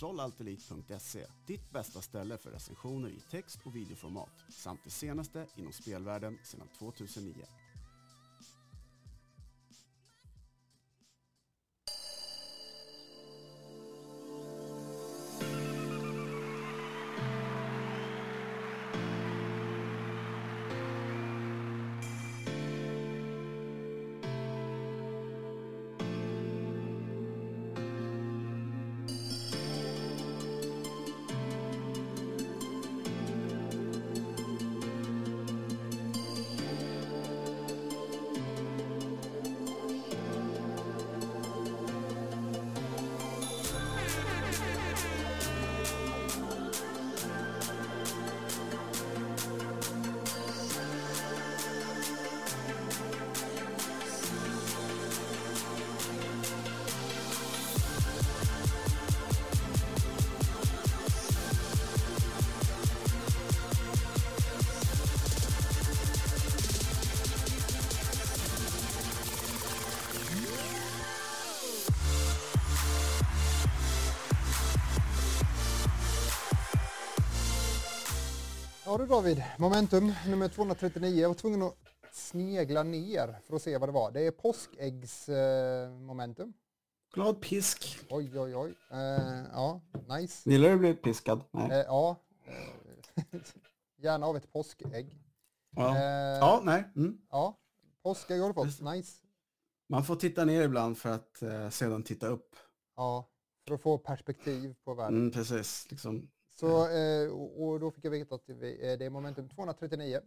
Kontrollaltelit.se, ditt bästa ställe för recensioner i text och videoformat samt det senaste inom spelvärlden sedan 2009. David, momentum nummer 239. Jag var tvungen att snegla ner för att se vad det var. Det är påskäggsmomentum. Glad pisk. Oj, oj, oj. Eh, ja, nice. Gillar du att bli piskad? Nej. Eh, ja, eh, gärna av ett påskägg. Ja, Eh, ja nej. Mm. ja, påskägg har du fått. Nice. Man får titta ner ibland för att eh, sedan titta upp. Ja, för att få perspektiv på världen. Mm, precis. Liksom. Så, eh, och då fick jag veta att det är det är momentum 239. Eh,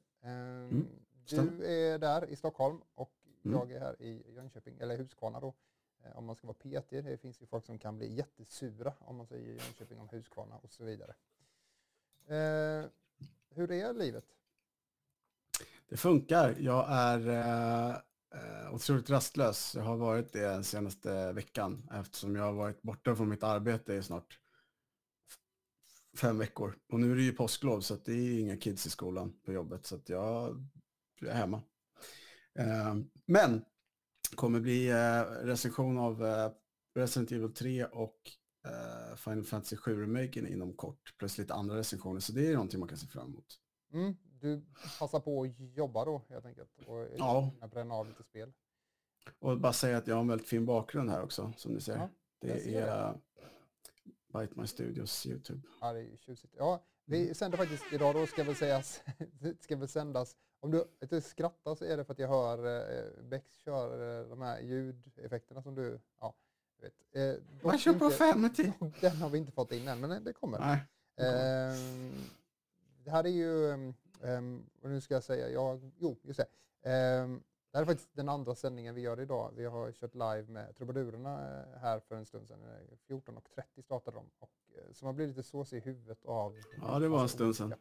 stämmer. du är där i Stockholm och Mm. jag är här i Jönköping, eller Huskvarna då. Eh, om man ska vara petig, det finns ju folk som kan bli jättesura om man säger Jönköping om Huskvarna och så vidare. Eh, hur är livet? Det funkar. Jag är eh, eh, otroligt rastlös. Jag har varit det den senaste veckan eftersom jag har varit borta från mitt arbete i snart fem veckor. Och nu är det ju påsklov så det är inga kids i skolan på jobbet så att jag är hemma. Eh, men kommer bli eh, recension av eh, Resident Evil 3 och eh, Final Fantasy 7 remaken inom kort. Plus lite andra recensioner så det är någonting man kan se fram emot. Mm, du passar på att jobba då helt enkelt och Ja. bränna av lite spel. Och bara säga att jag har en väldigt fin bakgrund här också, som ni ser. Ja, jag det är uh, Bite My Studios YouTube. Ja, det är ju tjusigt. Ja, vi sänder faktiskt idag då, ska väl sägas, det ska väl sändas. Om du inte skrattar så är det för att jag hör eh, Bex kör eh, de här ljudeffekterna som du, ja, du vet. Eh, Man kör på inte- 50! Den har vi inte fått in än, men det kommer. Nej. Ehm, det här är ju, vad nu ska jag säga, jag, jo, just det. Det här är faktiskt den andra sändningen vi gör idag. Vi har kört live med Trubadurerna eh, här för en stund sedan. Eh, 14.30 startade de. Och, eh, så man blir lite såsig i huvudet av... Ja, det var en stund sedan.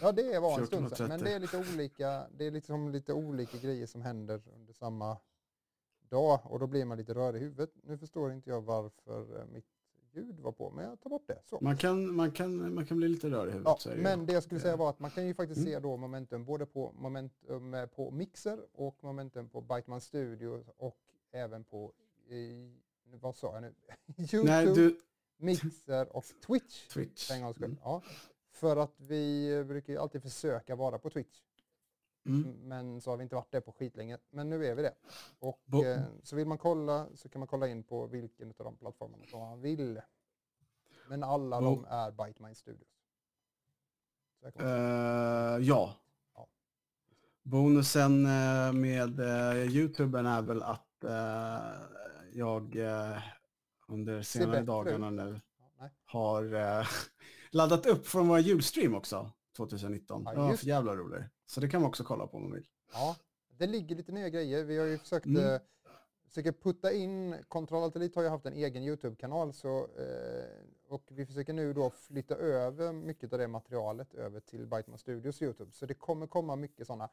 Ja, det var en stund sedan. 14.30. Men det är lite olika, det är liksom lite olika grejer som händer under samma dag. Och då blir man lite rörig i huvudet. Nu förstår inte jag varför eh, mitt ljud var på, men jag tar bort det. Så. Man kan, man, kan, man kan bli lite rörig i huvudet. Ja, det men det jag skulle säga var att man kan ju faktiskt Mm. se då momentum både på momentum eh, på Mixer och momentum på Biteman Studio och även på, i, vad sa jag nu? Youtube, Nej, du... Mixer och Twitch. Twitch. För. Mm. Ja. För att vi brukar ju alltid försöka vara på Twitch. Mm. Men så har vi inte varit där på skitlänge. Men nu är vi det. Och eh, så vill man kolla så kan man kolla in på vilken av de plattformarna som man vill. Men alla Bo- de är Bite Studios. Jag kommer- Eh, ja. Ja. Bonusen eh, med uh, YouTuben är väl att eh, jag eh, under senare dagarna nu ja, har eh, laddat upp från vår julstream också 2019. Ja, det var för jävla roligt. Så det kan man också kolla på om man vill. Ja, det ligger lite nya grejer. Vi har ju försökt Mm. eh, försöker putta in, Control Alt Elite har ju haft en egen YouTube-kanal så, eh, och vi försöker nu då flytta över mycket av det materialet över till Biteman Studios YouTube. Så det kommer komma mycket sådana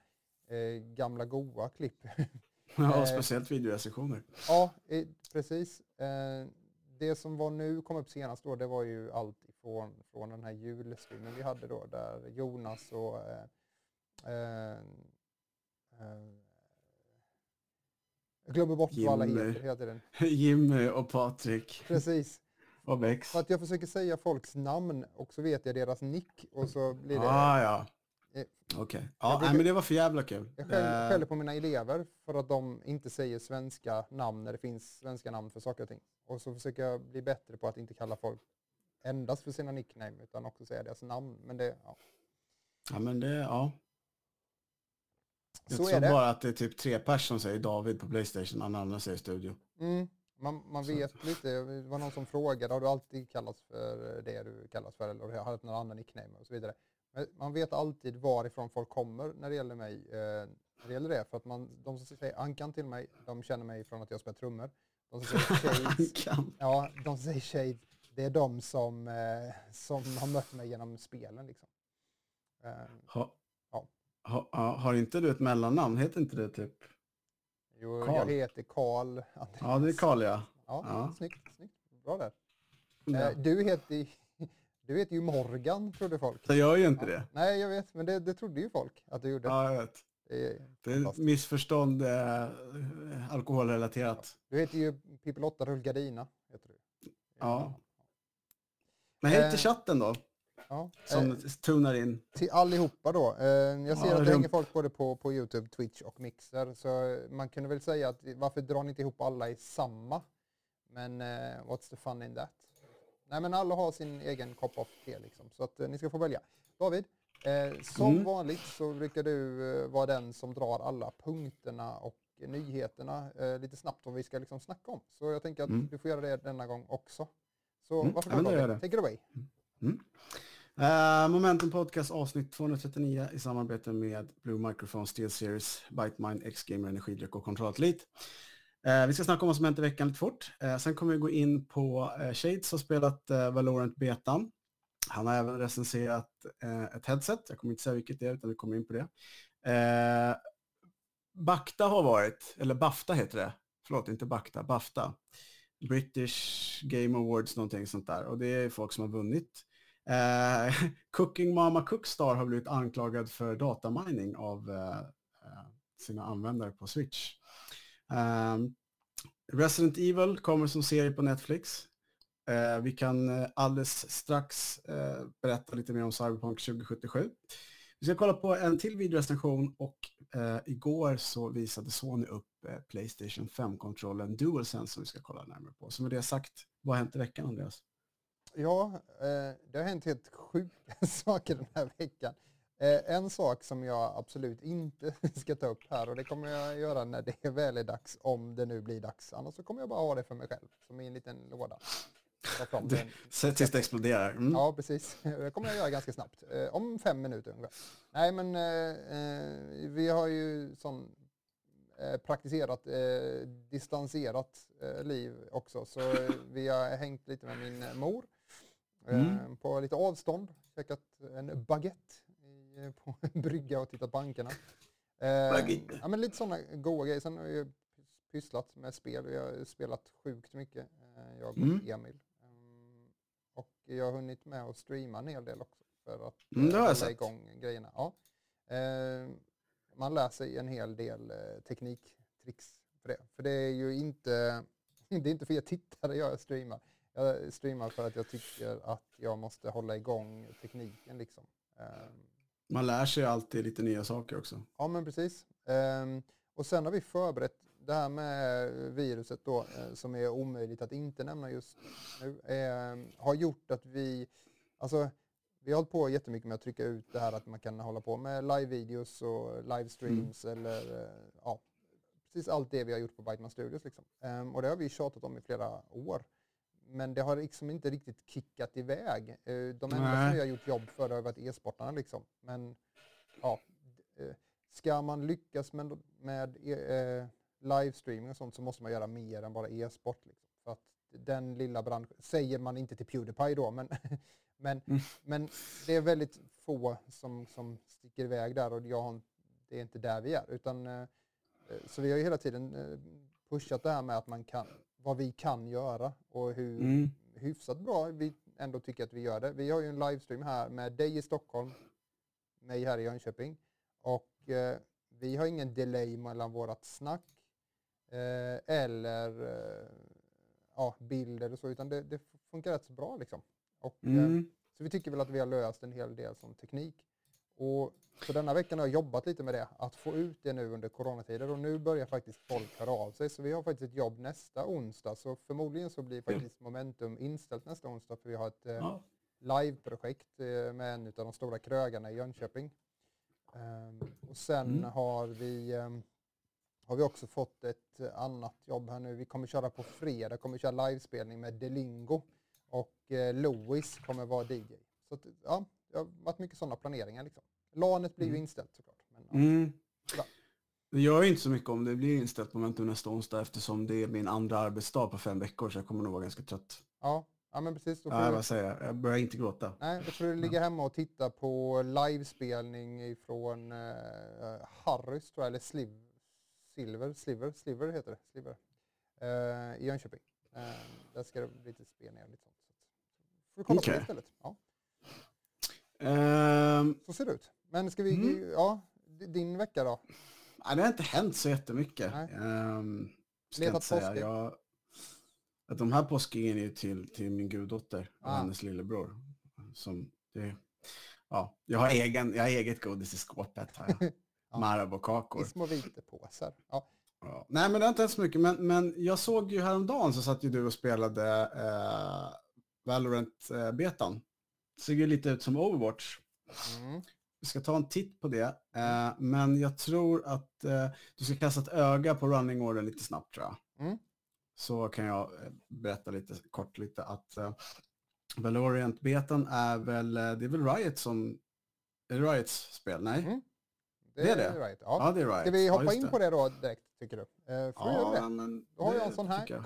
eh, gamla goa klipp. Ja, Eh. speciellt videorecensioner. ja, eh, precis. Eh, det som var nu, kom upp senast då, det var ju allt ifrån från den här julstreamen vi hade då, där Jonas och jag glömmer bort vad alla heter hela tiden. Jimmy och Patrik. Precis. Och Bex. För att jag försöker säga folks namn och så vet jag deras nick och så blir det... Ah, ja. Eh, Okej. Ja, brukar- men det var för jävla kul. Jag skäller, Eh, skäller på mina elever för att de inte säger svenska namn när det finns svenska namn för saker och ting. Och så försöker jag bli bättre på att inte kalla folk endast för sina nickname utan också säga deras namn. Men det, ja. Ja, men det, ja. Jag Så tror bara att det är typ tre personer som säger David på Playstation, alla andra säger studio. Mm. Man, man vet lite, det var någon som frågade, har du alltid kallats för det du kallas för eller har du haft någon annan nickname och så vidare. Men man vet alltid varifrån folk kommer när det gäller mig. Eh, när det gäller det, för att man, de som säger Ankan till mig, de känner mig från att jag spelar trummor. De som säger Shades, ja, de som säger Shades, det är de som, eh, som har mött mig genom spelen liksom. Eh, Ha, Ja. ha, ha, har inte du ett mellannamn? Heter inte det typ? Jo, Karl. jag heter Karl. Ja, det är Karl ja. Ja, Ja. Snyggt, snyggt. Bra där. ja. Eh, du, heter, du heter ju Morgan, trodde folk. Jag gör ju inte Ja. det. Nej, jag vet, men det, det trodde ju folk att du gjorde. Ja, jag vet. Det är Det är missförstånd, eh, alkoholrelaterat. Du heter ju Pippilotta Rullgardina. Heter du. Ja. Men hej till Eh, chatten då, ja. som Eh, tunar in. till allihopa då. Eh, jag ser Ja, att det hänger folk både på, på Youtube, Twitch och Mixer. Så man kunde väl säga att varför drar ni inte ihop alla i samma? Men eh, what's the fun in that? Nej men alla har sin egen kopp av te liksom. Så att eh, ni ska få välja. David, eh, som Mm. vanligt så brukar du eh, vara den som drar alla punkterna och nyheterna lite snabbt vad vi ska liksom snacka om. Så jag tänker att Mm. du får göra det denna gång också. Så Mm, varför ja, David? det. Take it away. Uh, Momentum Podcast avsnitt 239 i samarbete med Blue Microphone Steel Series, Bytemine, X-Gamer, Energidryck och Kontrollatlit. Uh, eh, vi ska snacka om vad som hänt i veckan lite fort. Uh, sen kommer vi gå in på uh, Shades har spelat uh, Valorant Betan. Han har även recenserat uh, ett headset, jag kommer inte säga vilket det är utan vi kommer in på det. Uh, har varit, eller Bafta heter det, förlåt inte Bakta, Bafta. British Game Awards någonting sånt där och det är folk som har vunnit. Eh, Cooking Mama Cookstar har blivit anklagad för datamining av eh, eh sina användare på Switch. Eh, Resident Evil kommer som serie på Netflix. Eh, vi kan eh, alldeles strax eh, berätta lite mer om Cyberpunk 2077. Vi ska kolla på en till videorecension och eh, igår så visade Sony upp eh, Playstation 5-kontrollen DualSense som vi ska kolla närmare på. Så med det sagt, vad har hänt i veckan Andreas? Ja, eh, det har hänt helt sjuka saker den här veckan. Eh, en sak som jag absolut inte ska ta upp här och det kommer jag göra när det väl är dags, om det nu blir dags. Annars så kommer jag bara ha det för mig själv, som i en liten låda. Sätt tills det exploderar. Mm. Ja, precis. Det kommer jag göra ganska snabbt. Eh, om fem minuter ungefär. Nej, men eh, vi har ju eh, praktiserat eh, distanserat liv också. Så vi har hängt lite med min mor Mm. på lite avstånd. Käkat en baguette i, eh, på en brygga och tittat på bankerna. Eh, Baguette. ja, men lite sådana goda grejer. Sen har ju pysslat med spel. Vi har spelat sjukt mycket, eh, jag och Mm. Emil. Mm, och jag har hunnit med att streama en hel del också för att Mm, det jag hålla igång grejerna. Ja. Eh, man lär sig en hel del eh, tekniktricks för det. För det är ju inte, det är inte för er tittare jag streamar. Jag streamar för att jag tycker att jag måste hålla igång tekniken liksom. Eh, Man lär sig alltid lite nya saker också. Ja men precis. Ehm, och sen har vi förberett det här med viruset då eh, som är omöjligt att inte nämna just nu. ehm, har gjort att vi, alltså vi har hållit på jättemycket med att trycka ut det här att man kan hålla på med live-videos och livestreams eller eh, ja, precis allt det vi har gjort på Biteman Studios liksom. Ehm, och det har vi tjatat om i flera år. Men det har liksom inte riktigt kickat iväg. Eh, De enda Nej. som har gjort jobb för har varit e-sportarna liksom. Men ja, eh, ska man lyckas med, med eh, livestreaming och sånt så måste man göra mer än bara e-sport. Liksom. För att den lilla branschen, säger man inte till Pewdiepie då, men, men, Mm. men det är väldigt få som, som sticker iväg där och jag det är inte där vi är. Utan, så vi har ju hela tiden pushat det här med att man kan, vad vi kan göra och hur Mm. hyfsat bra vi ändå tycker att vi gör det. Vi har ju en livestream här med dig i Stockholm, mig här i Jönköping och eh, vi har ingen delay mellan vårat snack eh, eller eh, ja, bilder och så utan det, det funkar rätt så bra liksom. Och, eh, Mm. Så vi tycker väl att vi har löst en hel del som teknik. Och så denna veckan har jag jobbat lite med det, att få ut det nu under coronatider och nu börjar faktiskt folk höra av sig. Så vi har faktiskt ett jobb nästa onsdag, så förmodligen så blir faktiskt Momentum inställt nästa onsdag för vi har ett eh, liveprojekt eh, med en av de stora krögarna i Jönköping. Ehm, och sen Mm. har vi ehm, har vi också fått ett annat jobb här nu. Vi kommer köra på fredag, kommer köra livespelning med Delingo och eh, Louis kommer vara DJ. Så att, ja, det har varit mycket sådana planeringar liksom. LANet blir ju Mm. inställt såklart. Men. Mm. Det gör ju inte så mycket om det blir inställt på Momentum nästa onsdag eftersom det är min andra arbetsdag på fem veckor så jag kommer nog vara ganska trött. Ja, ja, men precis. Ja, jag säger, jag börjar inte gråta. nej, då får du ligga hemma och titta på livespelning ifrån eh, Harrys tror jag, eller Sliv, Silver, Sliver, Sliver heter det, Sliver, eh, i Jönköping. Eh, där ska det bli lite spelningar och lite sånt. Så får du kolla på Okej. det istället. Ja, så ser det ut. Men ska vi, Mm. ja, din vecka då? nej, det har inte hänt så jättemycket. Nej. Um, ska Letat jag säga. att de här påskäggen är till, till min guddotter och Ah. hennes lillebror. Som det, ja, jag, har egen, jag har eget godis i skåpet. Här. Ja. Marabou-kakor. I små vitepåsar. Ja. Ja. Nej men det har inte hänt så mycket. Men, men jag såg ju häromdagen så satt ju du och spelade eh, Valorant-betan. Såg ju lite ut som Overwatch. Mm. Vi ska ta en titt på det. Eh, men jag tror att eh, du ska kasta ett öga på running order lite snabbt tror jag. Mm. Så kan jag eh, berätta lite kort lite att eh, Valorant-betan är väl, eh, det är väl Riot som, är det Riots spel? Nej? Mm. Det är det? Right. Ja. Ja, det är Riot. Ska vi Ja, hoppa just in det. på det då direkt, tycker du? Eh, får göra det? Ja, men Då har jag det en sån här. jag.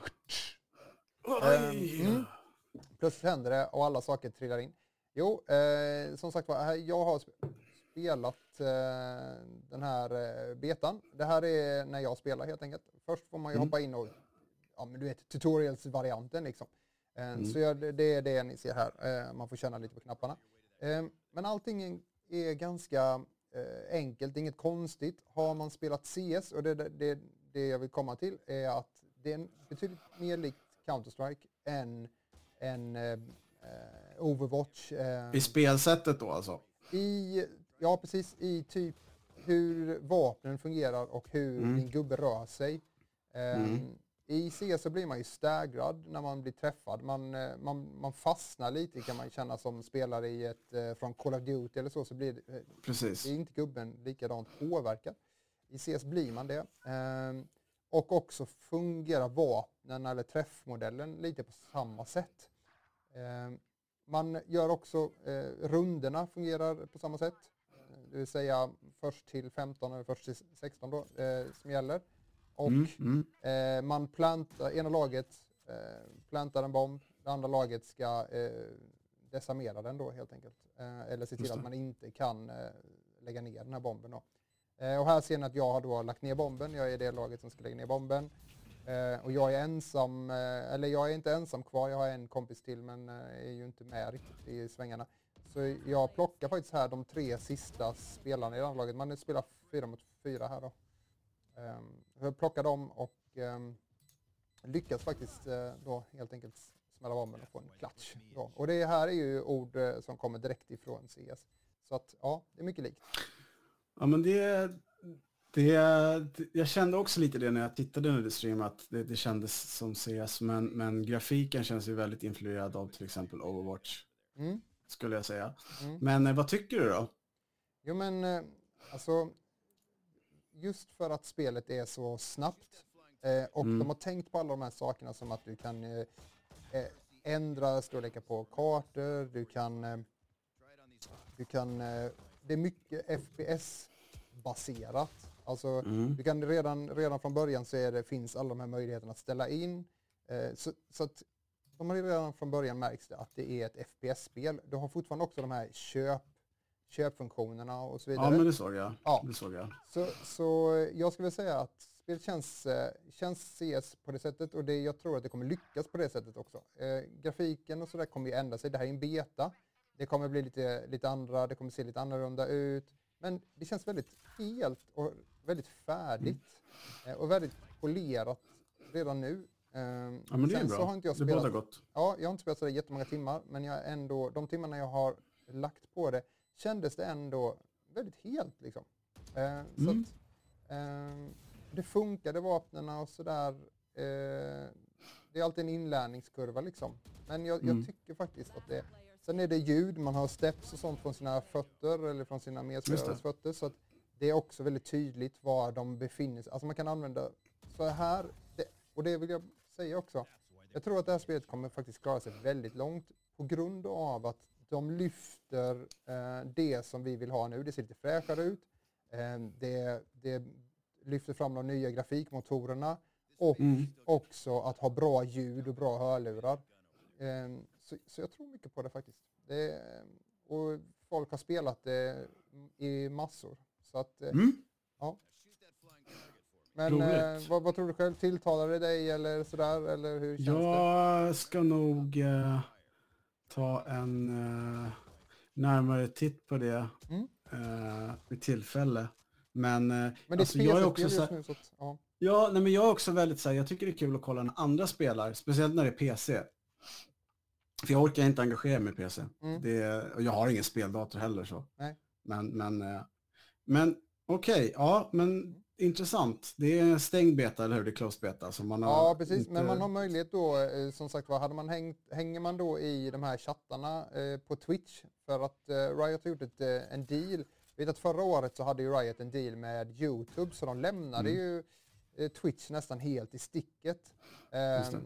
Ehm, mm. Plötsligt händer det och alla saker trillar in. Jo, eh, som sagt var, jag har sp- spelat eh, den här eh, betan. Det här är när jag spelar helt enkelt. Först får man ju Mm. hoppa in och, ja men du vet, tutorials-varianten liksom. Eh, Mm. Så jag, det är det ni ser här. Eh, man får känna lite på knapparna. Eh, men allting är ganska enkelt, inget konstigt. Har man spelat CS, och det, det, det, jag vill komma till, är att det är betydligt mer likt Counter-Strike än, än Overwatch. eh, I spelsättet då alltså? i, ja precis, i typ hur vapnen fungerar och hur Mm. din gubbe rör sig. Ehm, Mm. I CS så blir man ju staggrad när man blir träffad. Man, eh, man, man fastnar lite kan man känna som spelare i ett, eh, från Call of Duty eller så, så blir det, eh, Precis. är inte gubben likadant påverkad. I CS blir man det. Ehm, och också fungerar vapnen eller träffmodellen lite på samma sätt. Ehm, man gör också, eh, runderna fungerar på samma sätt. Eh, Det vill säga först till 15 eller först till 16 då, eh, som gäller. Och Mm, mm. Eh, man plantar, ena laget eh, plantar en bomb, det andra laget ska eh, desarmera den då helt enkelt. Eller se till att man inte kan lägga ner den här bomben då. Och här ser ni att jag har då lagt ner bomben, jag är det laget som ska lägga ner bomben. Eh, och jag är ensam, eh, eller jag är inte ensam kvar, jag har en kompis till men eh, är ju inte med riktigt i svängarna. Så jag plockar faktiskt här de tre sista spelarna i landslaget. Man spelar fyra mot fyra här då. Ehm, jag plockar dem och ehm, lyckas faktiskt eh, då helt enkelt smälla av bomben och få en klatsch. Då. Och det här är ju ord eh, som kommer direkt ifrån CS. Så att ja, det är mycket likt. Ja men det, det, det, jag kände också lite det när jag tittade under stream att det, det kändes som CS men, men grafiken känns ju väldigt influerad av till exempel Overwatch Mm. skulle jag säga. Mm. Men eh, vad tycker du då? Jo men eh, alltså just för att spelet är så snabbt eh, och Mm. de har tänkt på alla de här sakerna som att du kan ändra storlekar på kartor, du kan, du kan, det är mycket FPS-baserat. Alltså Mm. du kan redan, redan från början så är det, finns alla de här möjligheterna att ställa in. Eh, så, så att de har redan från början märks det att det är ett FPS-spel. Du har fortfarande också de här köp, köpfunktionerna och så vidare. Ja men det såg jag. Ja. Det såg jag. Så, så jag skulle säga att spelet känns, eh, känns CS på det sättet och det, jag tror att det kommer lyckas på det sättet också. Eh, grafiken och sådär kommer ju ändra sig. Det här är en beta. Det kommer bli lite, lite andra, det kommer se lite annorlunda ut. Men det känns väldigt helt och väldigt färdigt. Eh, och väldigt polerat redan nu. Ehm, Ja, men det är bra. så har inte jag det spelat, gott. ja, jag har inte spelat så jättemånga timmar, men jag ändå, de timmarna jag har lagt på det kändes det ändå väldigt helt. Liksom. Eh, så Mm. att, ehm, det funkade vapnen och sådär. Eh, det är alltid en inlärningskurva liksom. Men jag, Mm. jag tycker faktiskt att det Sen är det ljud, man har steps och sånt från sina fötter eller från sina medspelares fötter. Så att det är också väldigt tydligt var de befinner sig. Alltså man kan använda så här, det, och det vill jag säga också. Jag tror att det här spelet kommer faktiskt klara sig väldigt långt på grund av att de lyfter eh, det som vi vill ha nu. Det ser lite fräschare ut. Eh, det, det lyfter fram de nya grafikmotorerna och Mm. också att ha bra ljud och bra hörlurar. Eh, så, så jag tror mycket på det faktiskt. Det, och folk har spelat det i massor. Så att, eh, Mm. men Roligt. eh, vad, vad tror du själv? Tilltalar det dig eller sådär? Eller hur känns det? Jag ska nog eh, ta en eh, närmare titt på det Mm. eh, vid tillfälle. Men, eh, Men det är alltså, jag är också så just här, nu så att, ja. ja, nej, men jag är också väldigt så här, jag tycker det är kul att kolla när andra spelar, speciellt när det är PC. För jag orkar inte engagera mig i PC. Mm. Det, och jag har ingen speldator heller så. Nej. Men, men, eh, men okej, ja, men intressant. Det är stängd beta, eller hur? Det är closed beta. Så man har Ja, precis. inte- Men man har möjlighet då, eh, som sagt var, hade man hängt, hänger man då i de här chattarna eh, på Twitch för att eh, Riot har gjort ett, eh, en deal. Jag vet att förra året så hade ju Riot en deal med YouTube så de lämnade Mm. ju Twitch nästan helt i sticket. Ehm,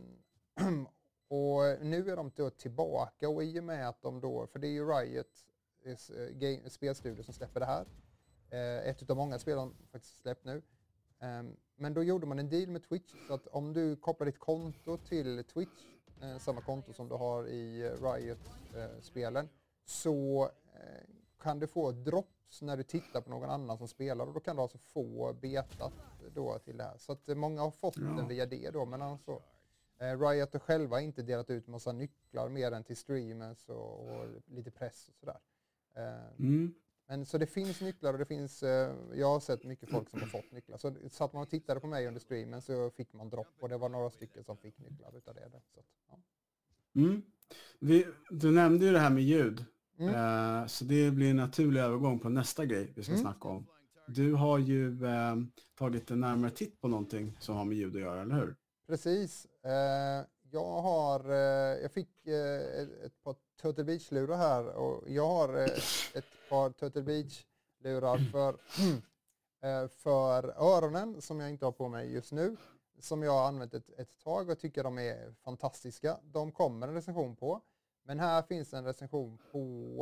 och nu är de då tillbaka och i och med att de då, för det är ju Riot spelstudio som släpper det här. Eh, ett av många spel de faktiskt släppt nu. Ehm, men då gjorde man en deal med Twitch så att om du kopplar ditt konto till Twitch, eh, samma konto som du har i eh, Riot-spelen, så kan du få drops när du tittar på någon annan som spelar och då kan du alltså få betat då till det här. Så att många har fått den via det då, men alltså Riot har själva inte delat ut massa nycklar mer än till streamers och, och lite press och sådär. Eh, Mm. Men så det finns nycklar och det finns, eh, jag har sett mycket folk som har fått nycklar. Så satt man och tittade på mig under streamen så fick man dropp och det var några stycken som fick nycklar utav det. Så, att, ja. Mm. Vi, du nämnde ju det här med ljud. Mm. Eh, så det blir en naturlig övergång på nästa grej vi ska Mm. snacka om. Du har ju eh, tagit en närmare titt på någonting som har med ljud att göra, eller hur? Precis. Eh, jag har, eh, jag fick eh, ett, par Turtle Beach-lurar här och jag har ett par Turtle Beach-lurar för, eh, för öronen som jag inte har på mig just nu. Som jag har använt ett, ett tag och tycker de är fantastiska. De kommer en recension på. Men här finns en recension på,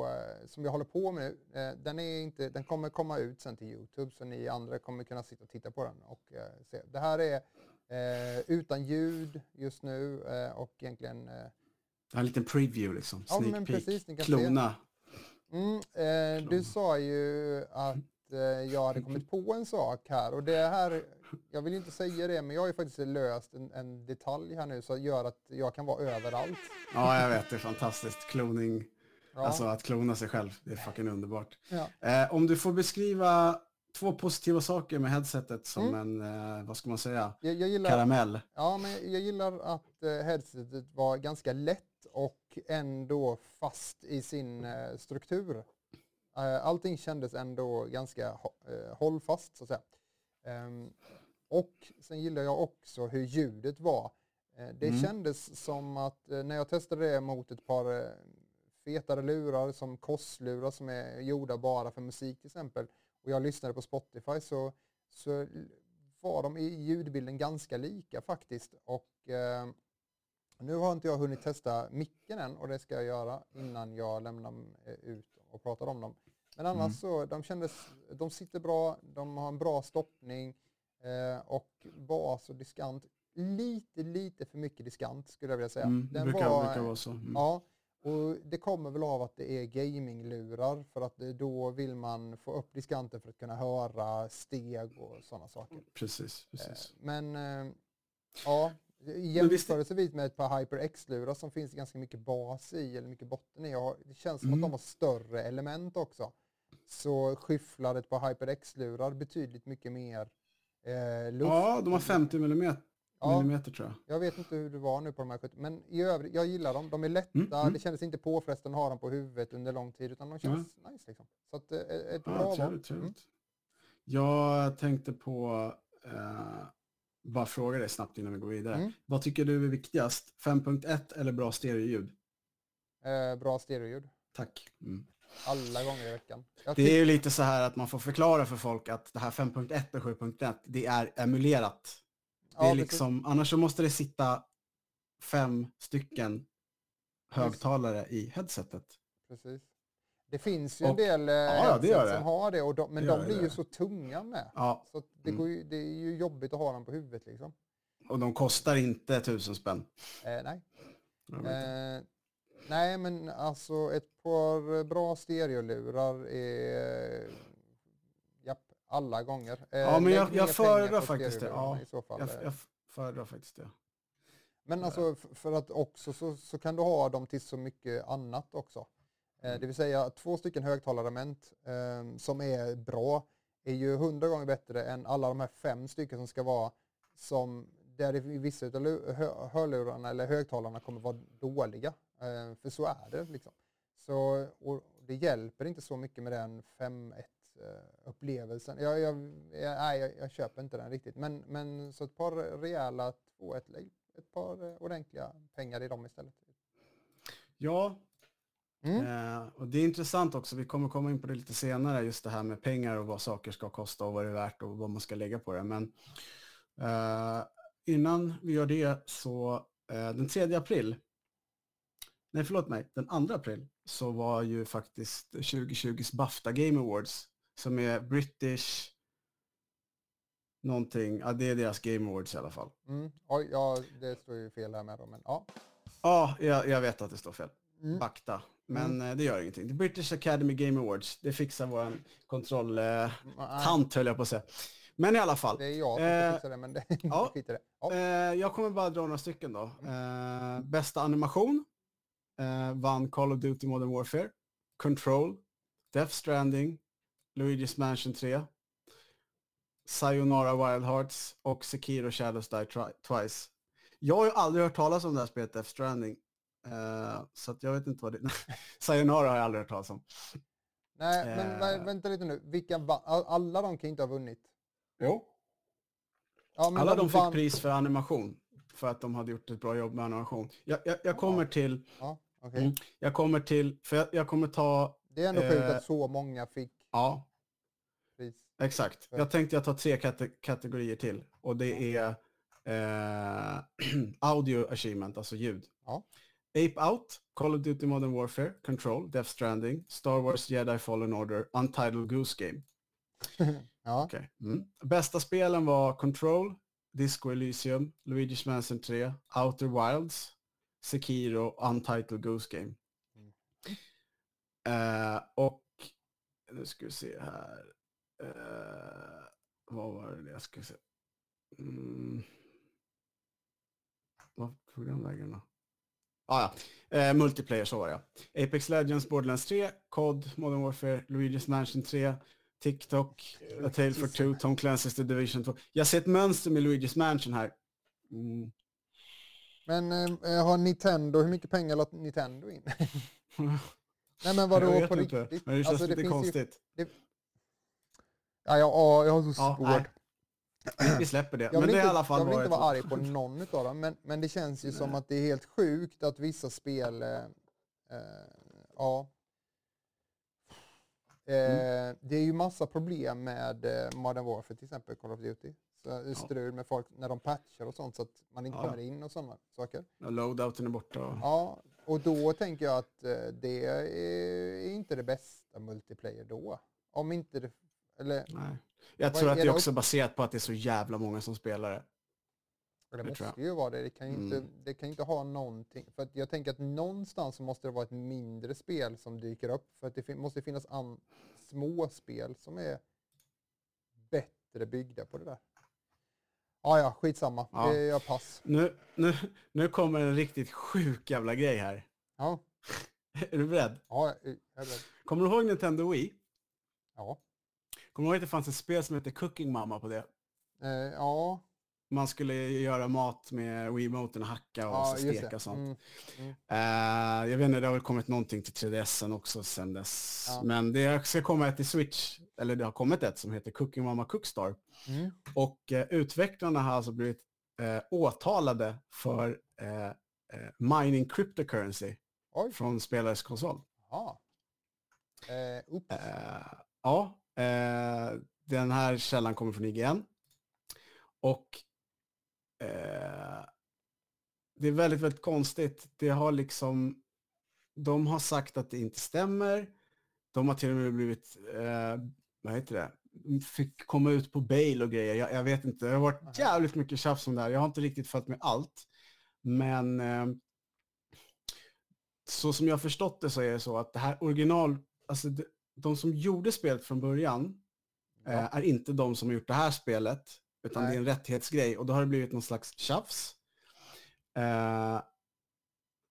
eh, som jag håller på med nu. Eh, den, är inte, den kommer komma ut sen till Youtube så ni andra kommer kunna sitta och titta på den. Och, se. Det här är utan ljud just nu och egentligen En liten preview liksom, Ja, sneak men peek, precis, klona. Mm, eh, du sa ju att eh, jag hade kommit på en sak här och det här, jag vill inte säga det, men jag har ju faktiskt löst en, en detalj här nu som gör att jag kan vara överallt. Ja, jag vet, det är fantastiskt. Kloning, Ja. alltså att klona sig själv, det är fucking underbart. ja. Eh, om du får beskriva två positiva saker med headsetet som Mm. en, eh, vad ska man säga, jag, jag, gillar, karamell. ja, men jag gillar att eh, headsetet var ganska lätt och ändå fast i sin eh, struktur. Eh, allting kändes ändå ganska eh, hållfast så att säga. Ehm, och sen gillar jag också hur ljudet var. Det Mm. kändes som att när jag testade det mot ett par fetare lurar som kosslurar som är gjorda bara för musik till exempel och jag lyssnade på Spotify så, så var de i ljudbilden ganska lika faktiskt. Och eh, nu har inte jag hunnit testa micken än och det ska jag göra innan jag lämnar eh, ut och pratar om dem. Men annars Mm. så, de kändes, de sitter bra, de har en bra stoppning eh, och bas och diskant. Lite, lite för mycket diskant skulle jag vilja säga. Mm, Den brukar, var, brukar vara så. Mm. Ja, och det kommer väl av att det är gaminglurar för att det, då vill man få upp diskanten för att kunna höra steg och sådana saker. Precis, precis. Men eh, ja, jämförelsevis med ett par HyperX-lurar som finns ganska mycket bas i eller mycket botten i. Det känns som Mm. att de har större element också. Så skyfflar ett par HyperX-lurar betydligt mycket mer eh, luft. Ja, de har 50 mm Ja. millimeter tror jag. Jag vet inte hur det var nu på de här 70, men i övrigt, jag gillar dem. De är lätta, Mm, mm. det kändes inte påfrestande att ha dem på huvudet under lång tid, utan de känns nice liksom. Så att, eh, ett bra Ja, val. trevligt, Mm. trevligt. Jag tänkte på, eh, bara fråga dig snabbt innan vi går vidare. Mm. Vad tycker du är viktigast? 5.1 eller bra stereoljud? Eh, bra stereoljud. Tack. Mm. Alla gånger i veckan. Jag Det är ju lite så här att man får förklara för folk att det här 5.1 och 7.1, det är emulerat. Det Ja, är precis. liksom, annars så måste det sitta fem stycken högtalare i headsetet. Precis. Det finns ju en Och- del eh, ja, headset som har det, och de, men Det de blir det ju så tunga med. Ja, Så det, Mm. ju, det är ju jobbigt att ha dem på huvudet liksom. och de kostar inte tusen spänn. Eh, nej. Eh, nej, men alltså ett par bra stereolurar är... Japp, alla gånger. Eh, Ja, men jag, jag föredrar faktiskt det. Ja, I så fall. jag, eh. jag föredrar faktiskt det. Men alltså f- för att också så, så kan du ha dem till så mycket annat också. Eh, det vill säga två stycken högtalarament eh, som är bra är ju hundra gånger bättre än alla de här fem stycken som ska vara som där i vissa av hörlurarna eller högtalarna kommer vara dåliga. Eh, för så är det liksom. Så, och det hjälper inte så mycket med den 5-1 eh, upplevelsen. Jag, jag, jag, nej, jag, jag köper inte den riktigt. Men, men så ett par rejäla 2-1 lägg ett par ordentliga pengar i dem istället. Ja, Mm. eh, och det är intressant också. Vi kommer komma in på det lite senare, just det här med pengar och vad saker ska kosta och vad det är värt och vad man ska lägga på det. Men eh, innan vi gör det så eh, den 3 april, nej förlåt mig, den 2 april så var ju faktiskt 2020s Bafta Game Awards som är British någonting, ja det är deras Game Awards i alla fall. Mm. Oj, ja, det står ju fel här med då, men ja. Ja, jag, jag vet att det står fel. Mm. Bakta. Men eh, det gör ingenting. The British Academy Game Awards, det fixar vår kontrolltant eh, höll jag på att säga. Men i alla fall, Det är jag som Eh, ska fixa det, men det ja. skit i det. Ja. eh, jag kommer bara dra några stycken då. Eh, bästa animation eh, vann Call of Duty Modern Warfare, Control, Death Stranding, Luigi's Mansion 3, Sayonara Wild Hearts och Sekiro Shadows Die Twice. Jag har ju aldrig hört talas om det här spelet Death Stranding. Eh, så att jag vet inte vad det Sayonara har jag aldrig hört talas om. Nej, men eh. vä- vänta lite nu. Vilka alla de kan inte ha vunnit. Jo. Ja, men Alla de fick vann- pris för animation. För att de hade gjort ett bra jobb med animation. Jag, jag, jag kommer till, Ja, okej. Mm. jag kommer till, för jag, jag kommer ta, Det är ändå sjukt Eh. att så många fick ja, pris. exakt. Ja. Jag tänkte jag tar tre kate- kategorier till. Och det är eh, audio achievement, alltså ljud. Ja. Ape Out, Call of Duty Modern Warfare, Control, Death Stranding, Star Wars Jedi Fallen Order, Untitled Goose Game. Ja, Okej. Mm. Bästa spelen var Control, Disco Elysium, Luigi's Mansion 3, Outer Wilds, Sekiro, Untitled Goose Game. Mm. Eh, och nu ska vi se här. Eh, vad var det jag skulle säga? Mm. Vad tog den vägen då? Ja, eh, multiplayer så var det ja. Apex Legends, Borderlands 3, COD, Modern Warfare, Luigi's Mansion 3, TikTok, A Tale for Two, Tom Clancy's The Division 2. Jag ser ett mönster med Luigi's Mansion här. Mm. men eh, har Nintendo, hur mycket pengar lade Nintendo in? Nej men vadå jag vet på inte, riktigt? men det känns Alltså, lite finns ju- konstigt. Ja, jag, ja, jag har så Ja, svårt. nej. Vi släpper det. Jag Men vill, det är inte, i alla fall jag vill inte vara arg på någon av dem, men, men det känns ju som Nej. att det är helt sjukt att vissa spel, eh, eh, ja. Eh, Mm. Det är ju massa problem med eh, Modern Warfare till exempel, Call of Duty. Så det är strul med folk när de patchar och sånt så att man inte Ja. kommer in och sådana saker. Ja, Loadouten är borta. Och... Ja, och då tänker jag att eh, det är inte det bästa multiplayer då. Om inte det, eller Nej. Jag tror att det är också baserat på att det är så jävla många som spelar det. Det måste ju vara det. Det kan ju inte, Mm. det kan inte ha någonting. För att jag tänker att någonstans måste det vara ett mindre spel som dyker upp. För att det måste finnas an- små spel som är bättre byggda på det där. Ja, ja, skitsamma. Ja. Det, jag pass. Nu, nu, nu kommer en riktigt sjuk jävla grej här. Ja, Är du beredd? ja jag är beredd. Kommer du ihåg Nintendo Wii? Ja. Kommer du ihåg att det fanns ett spel som hette Cooking Mamma på det? Eh, ja. man skulle göra mat med Wiimoten och hacka och Ja, steka och sånt. Mm, mm. Eh, jag vet inte, det har väl kommit någonting till 3DSen också sen dess. Ja. Men det ska komma ett till Switch, eller det har kommit ett som heter Cooking Mama Cookstar. Mm. Och eh, utvecklarna har alltså blivit eh, åtalade för mining cryptocurrency Oj, från spelares konsol. ja. Oops. Eh, ja, eh, den här källan kommer från IGN. Och eh, det är väldigt, väldigt konstigt. Det har liksom, de har sagt att det inte stämmer. De har till och med blivit, eh, vad heter det, fick komma ut på bail och grejer. Jag, jag vet inte, det har varit jävligt mycket tjafs om det här. Jag har inte riktigt följt med allt. Men eh, så som jag har förstått det så är det så att det här original, alltså de, de som gjorde spelet från början Ja. eh, är inte de som har gjort det här spelet, utan Nej. det är en rättighetsgrej och då har det blivit någon slags tjafs. Eh,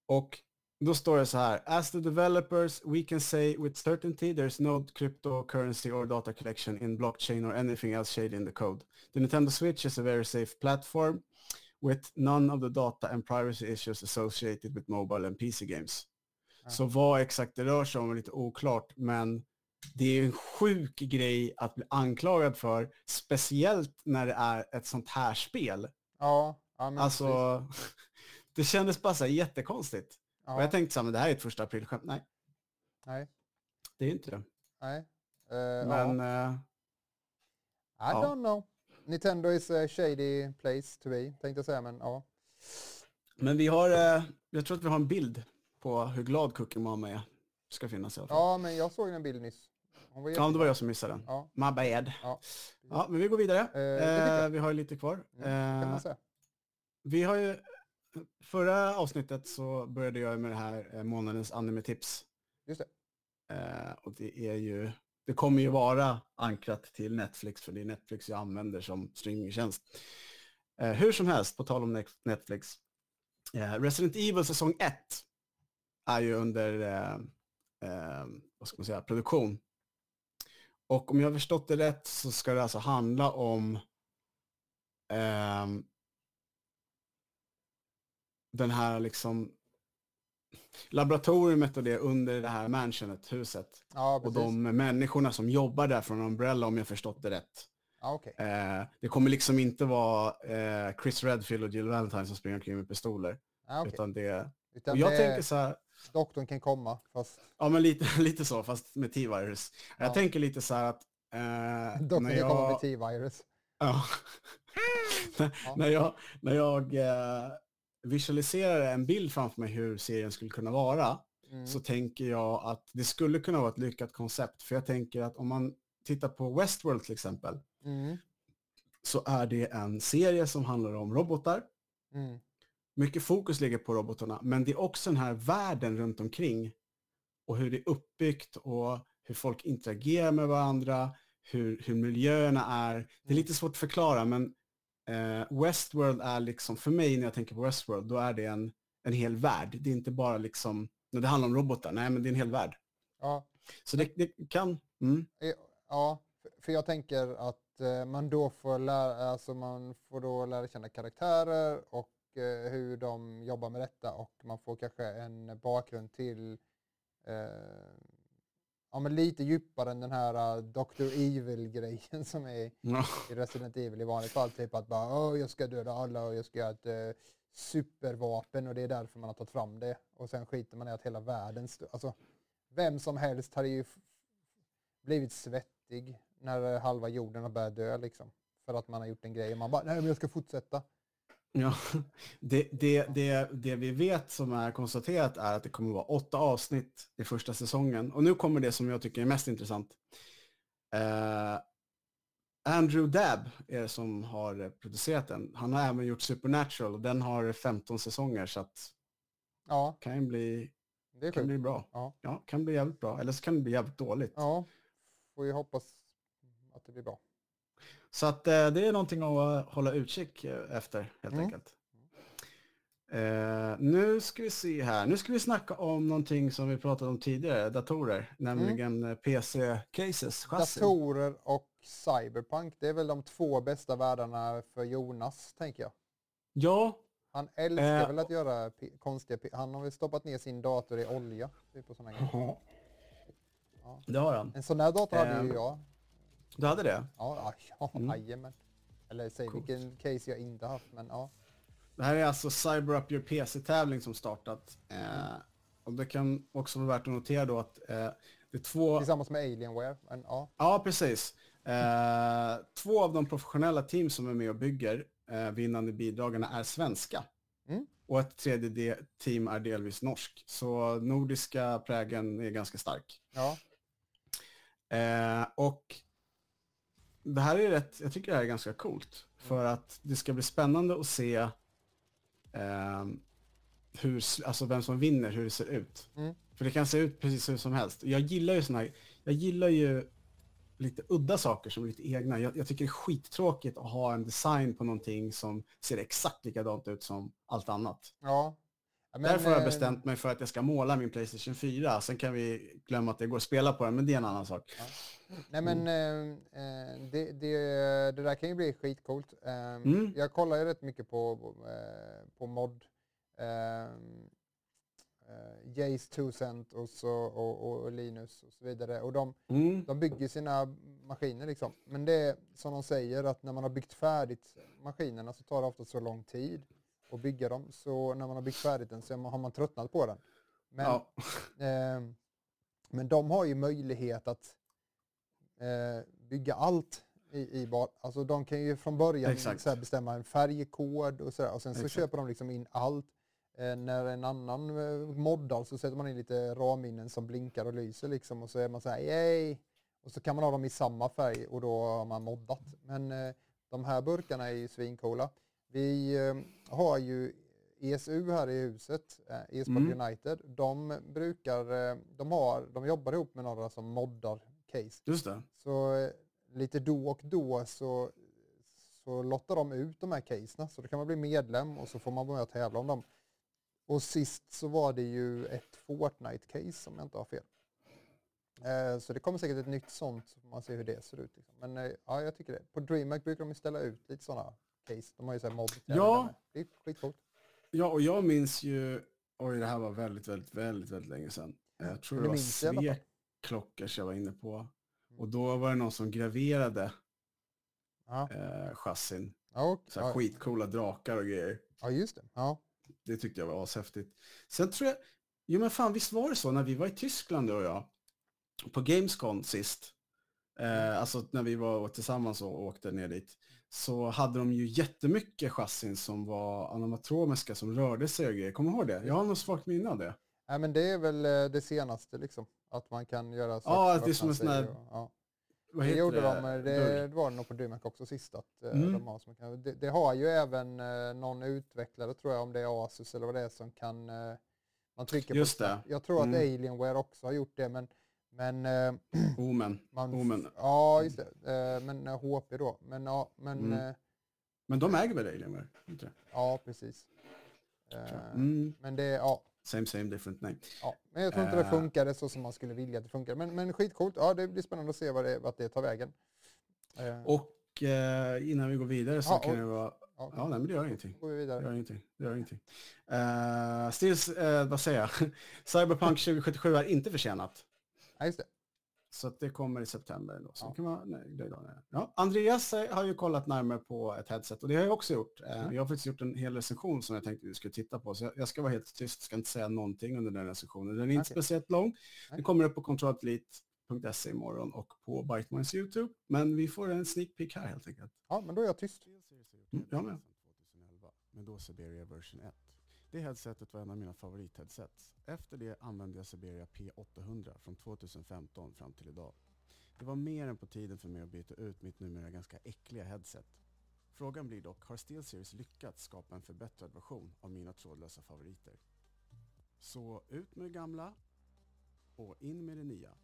och då står det så här, as the developers we can say with certainty there's no cryptocurrency or data collection in blockchain or anything else shaded in the code. The Nintendo Switch is a very safe platform with none of the data and privacy issues associated with mobile and PC games. Ja. Så vad exakt det rör sig om är lite oklart, men det är en sjuk grej att bli anklagad för, speciellt när det är ett sånt här spel. Ja, ja men precis. Alltså, det kändes bara så här jättekonstigt. ja. Och jag tänkte så här, men det här är ett första aprilskämt. Nej, Nej, det är inte det. nej. Eh, Men ja. eh, I don't know. Nintendo is a shady place to be, tänkte jag säga, men ja. Men vi har, eh, jag tror att vi har en bild på hur glad Cookie Mama är. Ska finnas i alla fall. Ja, men jag såg en bild nyss. Hon var Ja, det var jag som missade den. Ja, My bad. Ja. Ja, men vi går vidare. Eh, jag. vi har ju lite kvar. mm, Eh, vi har ju, förra avsnittet så började jag med det här eh, månadens anime-tips. Just det. Eh, och det är ju, det kommer ju vara ankrat till Netflix för det är Netflix jag använder som streamingtjänst. Eh, hur som helst, på tal om Net- Netflix. Eh, Resident Evil säsong 1 är ju under, eh, eh, vad ska man säga, produktion. Och om jag har förstått det rätt så ska det alltså handla om ehm, den här liksom laboratoriet och det under det här mansionet, huset. Ja, Och de människorna som jobbar där från Umbrella om jag förstått det rätt. Ja, okej. Eh, det kommer liksom inte vara eh, Chris Redfield och Jill Valentine som springer omkring med pistoler. Ja, okej. Utan det, Utan och jag det, tänker så här, doktorn kan komma, fast ja men lite, lite så, fast med T-virus. Jag Ja. tänker lite så här att eh, doktorn när kan komma med jag, T-virus. ja, Ja. när jag, när jag eh, visualiserar en bild framför mig hur serien skulle kunna vara, Mm. så tänker jag att det skulle kunna vara ett lyckat koncept. För jag tänker att om man tittar på Westworld till exempel, Mm. så är det en serie som handlar om robotar. Mm. Mycket fokus ligger på robotarna, men det är också den här världen runt omkring och hur det är uppbyggt och hur folk interagerar med varandra, hur, hur miljöerna är. Det är lite svårt att förklara, men eh, Westworld är liksom, för mig när jag tänker på Westworld, då är det en, en hel värld. Det är inte bara liksom, när det handlar om robotar, nej men det är en hel värld. Ja, Så det, det kan, mm, eh, ja, för- jag tänker att eh, man då får lära, alltså man får då lära känna karaktärer och hur de jobbar med detta och man får kanske en bakgrund till eh, ja, men lite djupare än den här uh, Dr. Evil-grejen som är ja, i Resident Evil i vanligt fall. Typ att bara jag ska döda alla och jag ska göra ett eh, supervapen och det är därför man har tagit fram det. Och sen skiter man i att hela världen... Alltså, vem som helst hade ju blivit svettig när eh, halva jorden har börjat dö liksom. För att man har gjort en grej och man bara, nej men jag ska fortsätta. Ja, det, det, det, det vi vet som är konstaterat är att det kommer vara åtta avsnitt i första säsongen. Och nu kommer det som jag tycker är mest intressant. Eh, Andrew Dabb är det som har producerat den. Han har även gjort Supernatural och den har 15 säsonger så att Ja, kan ju bli, det kan bli bra. Ja. Ja, kan bli jävligt bra. Eller så kan det bli jävligt dåligt. Ja, får ju hoppas att det blir bra. Så att eh, det är någonting att eh, hålla utkik eh, efter helt Mm. enkelt. Eh, nu ska vi se här. Nu ska vi snacka om någonting som vi pratade om tidigare, datorer, nämligen eh, PC-cases. Datorer och Cyberpunk. Det är väl de två bästa världarna för Jonas, tänker jag. Ja, Han älskar Eh, väl att göra konstiga... Han har väl stoppat ner sin dator i olja. Typ och såna grejer. Ja. det har han. En sån där dator hade ju jag. Du hade det? Ja, ja, Mm. jajamän. Eller säg Coolt. vilken case jag inte haft, men ja. Det här är alltså Cyber Up Your PC-tävling som startat. Eh, och det kan också vara värt att notera då att eh, det är två... Tillsammans med Alienware. Men ja, Ja, precis. Eh, två av de professionella team som är med och bygger eh, vinnande bidragarna är svenska. Mm. Och ett tredje team är delvis norsk. Så nordiska prägen är ganska stark. ja. Eh, och det här är rätt, jag tycker det här är ganska coolt. För att det ska bli spännande att se eh, hur, alltså vem som vinner, hur det ser ut. Mm. För det kan se ut precis hur som helst. Jag gillar ju såna här, jag gillar ju lite udda saker som är lite egna. Jag, jag tycker det är skittråkigt att ha en design på någonting som ser exakt likadant ut som allt annat. ja. Ja, men, Därför har jag eh, bestämt mig för att jag ska måla min Playstation 4. Sen kan vi glömma att det går att spela på den, men det är en annan sak. Nej men eh, eh, det, det, det där kan ju bli skitcoolt. Eh, Mm. Jag kollar ju rätt mycket på, på mod. Jace 2 cent och, så, och, och Linus och så vidare. Och de, Mm. de bygger sina maskiner liksom. Men det är som de säger att när man har byggt färdigt maskinerna så tar det ofta så lång tid att bygga dem. Så när man har byggt färdigt den så har man tröttnat på den. Men, Ja. eh, men de har ju möjlighet att eh, bygga allt i, i bara, alltså de kan ju från början här bestämma en färgkod och sådär och sen så Exakt. köper de liksom in allt. Eh, när en annan eh, moddar så sätter man in lite ramminnen som blinkar och lyser liksom och så är man så här yay! Och så kan man ha dem i samma färg och då har man moddat. Men eh, de här burkarna är ju svincoola. Vi eh, har ju ESU här i huset, eh, e-sport Mm. United. De brukar, eh, de, har, de jobbar ihop med några som moddar case. Just det. Så lite då och då så, så lottar de ut de här caserna. Så då kan man bli medlem och så får man vara med och tävla om dem. Och sist så var det ju ett Fortnite-case om jag inte har fel. Så det kommer säkert ett nytt sånt så får man se hur det ser ut. Liksom. Men ja, jag tycker det. På DreamHack brukar de ställa ut lite sådana case. De har ju såhär mod Ja. Det är skitcoolt. Ja, och jag minns ju, oj det här var väldigt, väldigt, väldigt, väldigt länge sedan. Jag tror det var. Svek-klockor jag var inne på. Och då var det någon som graverade Ja, eh, chassin. ja, och, Så här skitcoola drakar och grejer. ja just det. Ja. Det tyckte jag var ashäftigt. Sen tror jag, jo men fan visst var det så när vi var i Tyskland du och jag, på Gamescom sist, eh, alltså när vi var tillsammans och åkte ner dit, så hade de ju jättemycket chassin som var animatromiska som rörde sig och grejer. Kommer du ihåg det? Jag har något svagt minne av det. Nej, men det är väl eh, det senaste liksom. Att man kan göra så. Ja, att det är som en sån här- och- ja. Vad Det gjorde det? de, eh, Dörr. det, det var det nog på DreamHack också sist att eh, Mm. de har som kan, det, det har ju även eh, någon utvecklare tror jag om det är Asus eller vad det är som kan eh, man trycker Just på det. Jag tror att Mm. Alienware också har gjort det men men eh, Omen. man, Omen. ja just det, eh, men eh, HP då. Men ja, men Mm. eh, Men de äger väl Alienware? Inte det? ja precis. Eh, Mm. Men det, ja, Same same different name. Ja, men jag tror inte det Eh. funkade så som man skulle vilja att det funkar. Men, men skitcoolt. Ja, det blir spännande att se vad det, vart det tar vägen. Eh, Och eh, innan vi går vidare så Ja, kan och- det vara... ja, Ja, nej men det gör ingenting. Går vi Det vidare. gör ingenting. Det gör ingenting. Uh, Stills, eh, vad säger jag? Cyberpunk 2077 är inte försenat. Ja, just det. Så att det kommer i september. Då. Så Ja. kan man, nej, det är då, nej. Ja, Andreas eh, har ju kollat närmare på ett headset och det har jag också gjort. Eh, Mm. Jag har faktiskt gjort en hel recension som jag tänkte vi skulle titta på. Så jag, jag ska vara helt tyst, ska inte säga någonting under den recensionen. Den är inte Okej. speciellt lång. Den kommer upp på controlatleet.se imorgon och på Bytemines YouTube. Men vi får en sneak peek här helt enkelt. Ja, men då är jag tyst. Mm, jag med. 2011, men då Siberia version 1. Det headsetet var en av mina favoritheadsets. Efter det använde jag Siberia P800 från 2015 fram till idag. Det var mer än på tiden för mig att byta ut mitt numera ganska äckliga headset. Frågan blir dock, har SteelSeries lyckats skapa en förbättrad version av mina trådlösa favoriter? Så ut med det gamla och in med det nya.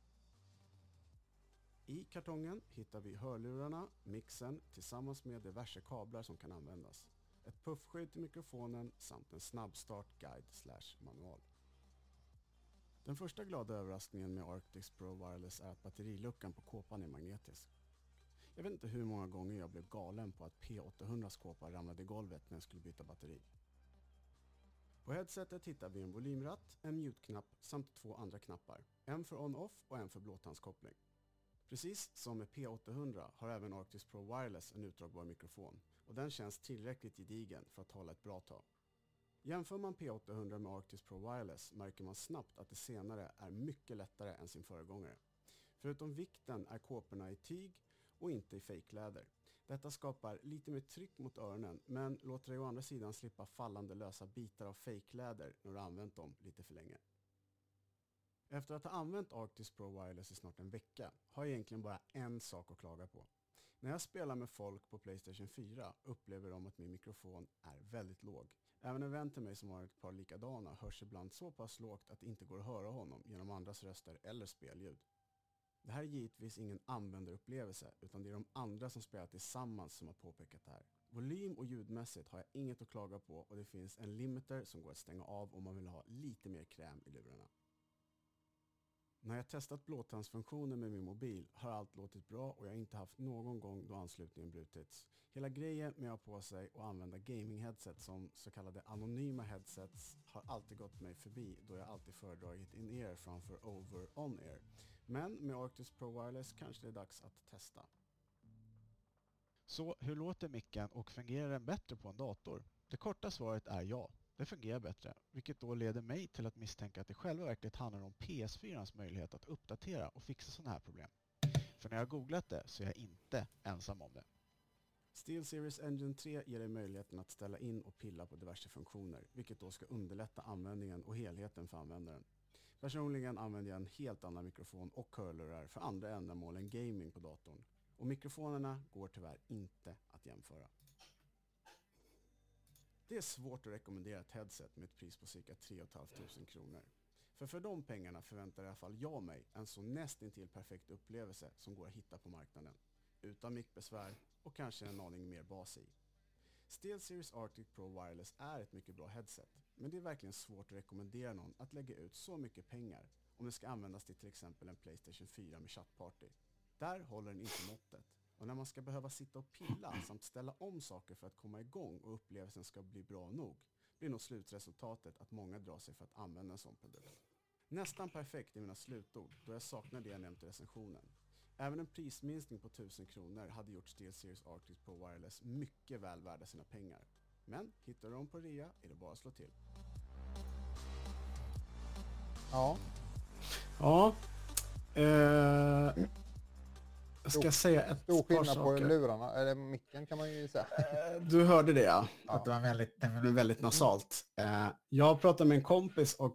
I kartongen hittar vi hörlurarna, mixen tillsammans med diverse kablar som kan användas. Ett puffskydd till mikrofonen samt en snabbstart guide slash manual. Den första glada överraskningen med Arctis Pro Wireless är att batteriluckan på kåpan är magnetisk. Jag vet inte hur många gånger jag blev galen på att P800s kåpa ramlade i golvet när jag skulle byta batteri. På headsetet hittar vi en volymratt, en mute-knapp samt två andra knappar. En för on-off och en för blåtandskoppling. Precis som med P800 har även Arctis Pro Wireless en utdragbar mikrofon och den känns tillräckligt gedigen för att hålla ett bra tag. Jämför man P800 med Arctis Pro Wireless märker man snabbt att det senare är mycket lättare än sin föregångare. Förutom vikten är kåporna i tyg och inte i fejkläder. Detta skapar lite mer tryck mot öronen men låter dig å andra sidan slippa fallande lösa bitar av fejkläder när du använt dem lite för länge. Efter att ha använt Arctis Pro Wireless i snart en vecka har jag egentligen bara en sak att klaga på. När jag spelar med folk på Playstation 4 upplever de att min mikrofon är väldigt låg. Även en vän till mig som har ett par likadana hörs ibland så pass lågt att det inte går att höra honom genom andras röster eller spelljud. Det här är givetvis ingen användarupplevelse utan det är de andra som spelar tillsammans som har påpekat det här. Volym och ljudmässigt har jag inget att klaga på och det finns en limiter som går att stänga av om man vill ha lite mer kräm i lurarna. När jag testat blåtandsfunktionen med min mobil har allt låtit bra och jag har inte haft någon gång då anslutningen brutits. Hela grejen med att ha på sig och använda gaming-headset som så kallade anonyma headsets har alltid gått mig förbi då jag alltid föredragit in-ear framför over-on-ear. Men med Arctis Pro Wireless kanske det är dags att testa. Så hur låter micken och fungerar den bättre på en dator? Det korta svaret är ja. Det fungerar bättre, vilket då leder mig till att misstänka att det själva verkligen handlar om PS4ans möjlighet att uppdatera och fixa sådana här problem. För när jag googlat det så är jag inte ensam om det. SteelSeries Engine 3 ger dig möjligheten att ställa in och pilla på diverse funktioner, vilket då ska underlätta användningen och helheten för användaren. Personligen använder jag en helt annan mikrofon och hörlurar för andra ändamål än gaming på datorn. Och mikrofonerna går tyvärr inte att jämföra. Det är svårt att rekommendera ett headset med ett pris på cirka 3 500 kronor. För för de pengarna förväntar i alla fall jag mig en så nästintill perfekt upplevelse som går att hitta på marknaden. Utan mickbesvär och kanske en aning mer bas i. SteelSeries Arctic Pro Wireless är ett mycket bra headset, men det är verkligen svårt att rekommendera någon att lägga ut så mycket pengar om det ska användas till till exempel en Playstation 4 med chattparty. Där håller den inte måttet. Och när man ska behöva sitta och pilla samt ställa om saker för att komma igång och upplevelsen ska bli bra nog blir nog slutresultatet att många drar sig för att använda en sån produkt. Nästan perfekt är mina slutord då jag saknar det jag nämnt i recensionen. Även en prisminskning på 1000 kronor hade gjort SteelSeries Arctic Pro Wireless mycket väl värda sina pengar. Men hittar du dem på rea är det bara att slå till. Ja, Ja. Eh, jag ska säga ett stor par skillnad på lurarna, eller micken kan man ju säga. Eh, Du hörde det ja. Att det var väldigt... Det väldigt nasalt. Eh, jag pratade med en kompis och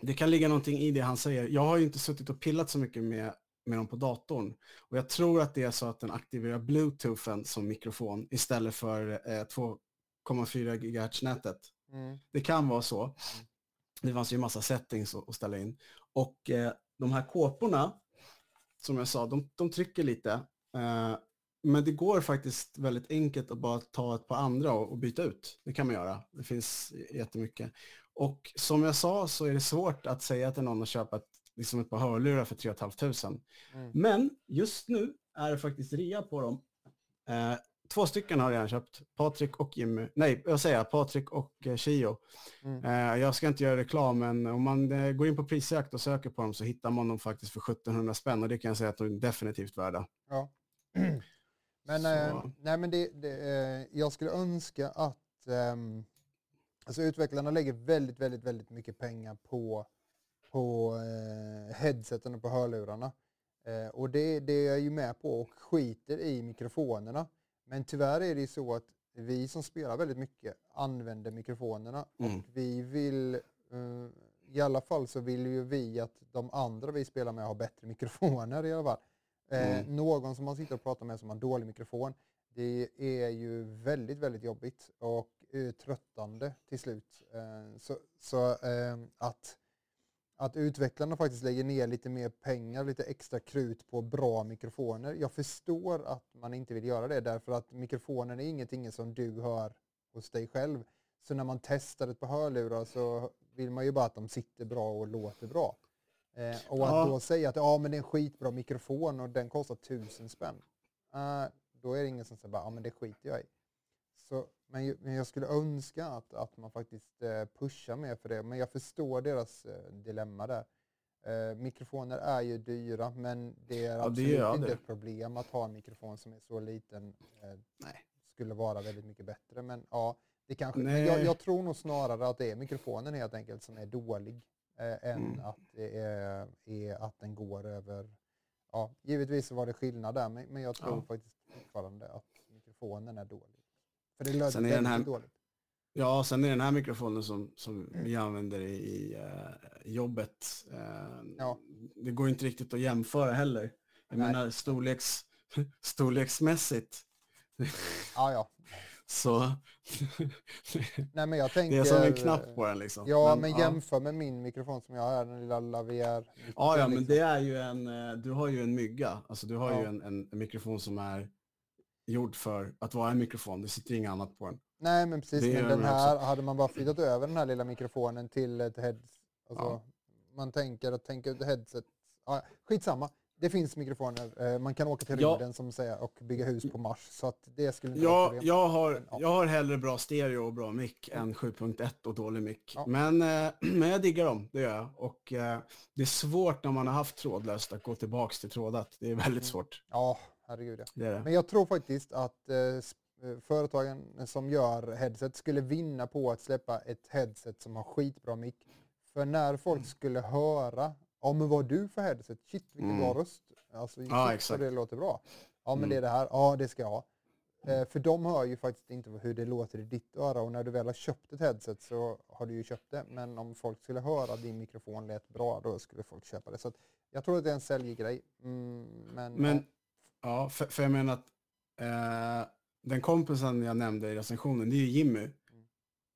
det kan ligga någonting i det han säger. Jag har ju inte suttit och pillat så mycket med, med dem på datorn. Och jag tror att det är så att den aktiverar bluetoothen som mikrofon istället för eh, 2,4 GHz-nätet. Mm. Det kan vara så. Det fanns ju massa settings att ställa in. Och eh, de här kåporna, som jag sa, de, de trycker lite. Eh, men det går faktiskt väldigt enkelt att bara ta ett par andra och, och byta ut. Det kan man göra. Det finns jättemycket. Och som jag sa så är det svårt att säga till någon att köpa ett, liksom ett par hörlurar för 3 500. Mm. Men just nu är det faktiskt rea på dem. Eh, två stycken har jag redan köpt. Patrik och Jimmy. Nej, jag säger Patrik och eh, Chio. Mm. Eh, jag ska inte göra reklam, men om man eh, går in på prisjakt och söker på dem så hittar man dem faktiskt för 1700 spänn och det kan jag säga att de är definitivt värda. Ja. Men, eh, nej, men det, det, eh, jag skulle önska att ehm, alltså utvecklarna lägger väldigt, väldigt, väldigt mycket pengar på, på eh, headseten och på hörlurarna. Eh, och det, det är jag ju med på och skiter i mikrofonerna. Men tyvärr är det ju så att vi som spelar väldigt mycket använder mikrofonerna Mm. och vi vill, eh, i alla fall så vill ju vi att de andra vi spelar med har bättre mikrofoner i alla fall. Eh, Mm. Någon som man sitter och pratar med som har dålig mikrofon, det är ju väldigt, väldigt jobbigt och eh, tröttande till slut. Så så att, att utvecklarna faktiskt lägger ner lite mer pengar, lite extra krut på bra mikrofoner. Jag förstår att man inte vill göra det därför att mikrofonen är ingenting som du hör hos dig själv. Så när man testar ett par hörlurar så vill man ju bara att de sitter bra och låter bra. Eh, och Ja. att då säga att ja, men det är en skitbra mikrofon och den kostar tusen spänn. uh, då är det ingen som säger bara, ja men det skiter jag i. Så, men, men jag skulle önska att, att man faktiskt eh, pushar mer för det. Men jag förstår deras eh, dilemma där. Eh, mikrofoner är ju dyra, men det är Ja, det absolut är inte det. ett problem att ha en mikrofon som är så liten. Nej. skulle vara väldigt mycket bättre. Men ja, det kanske, men jag, jag tror nog snarare att det är mikrofonen helt enkelt som är dålig. Eh, än Mm. att det är, är att den går över... Ja, givetvis var det skillnad där, men, men jag tror Ja. faktiskt fortfarande att mikrofonen är dålig. För det Sen väldigt den här- dåligt. Ja, sen är den här mikrofonen som, som vi använder i, i eh, jobbet. eh, Ja. Det går inte riktigt att jämföra heller. Jag Nej. menar storleks, storleksmässigt. Ja, ja. Så Nej, men jag tänker... det är som en knapp på den liksom. Ja, men, jämför med min mikrofon som jag har, den lilla Lavier. Ja, ja, men liksom. det är ju en, eh, du har ju en mygga. Alltså du har ju Ja. en, en, en mikrofon som är gjord för att vara en mikrofon. Det sitter inget annat på den. Nej, men precis. Det Men den de här, hade man bara flyttat över den här lilla mikrofonen till ett headset. Alltså, Ja. Man tänker att tänka ut headset. Ja, skitsamma. Det finns mikrofoner. Eh, Man kan åka till Ja. rymden som säger och bygga hus på Mars. Så att det skulle inte vara Jag, har, ja. jag har hellre bra stereo och bra mick än 7.1 och dålig mick. Ja. Men, eh, men jag diggar dem, det gör jag. Och eh, det är svårt när man har haft trådlöst att gå tillbaka till trådat. Det är väldigt Mm. svårt. Ja, herregud ja. Det det. Men jag tror faktiskt att eh, eh, företagen som gör headset skulle vinna på att släppa ett headset som har skitbra mick. För när folk Mm. skulle höra, ja men vad du för headset? Shit vilken Mm. bra röst. Alltså shit vad exakt. det låter bra. Ja men Mm. det är det här, ja det ska jag ha. Eh, för de hör ju faktiskt inte hur det låter i ditt öra och när du väl har köpt ett headset så har du ju köpt det. Men om folk skulle höra att din mikrofon lät bra då skulle folk köpa det. Så att jag tror att det är en säljgrej. Mm, men, Men, ja. för, för jag menar att eh, den kompisen jag nämnde i recensionen, det är ju Jimmy.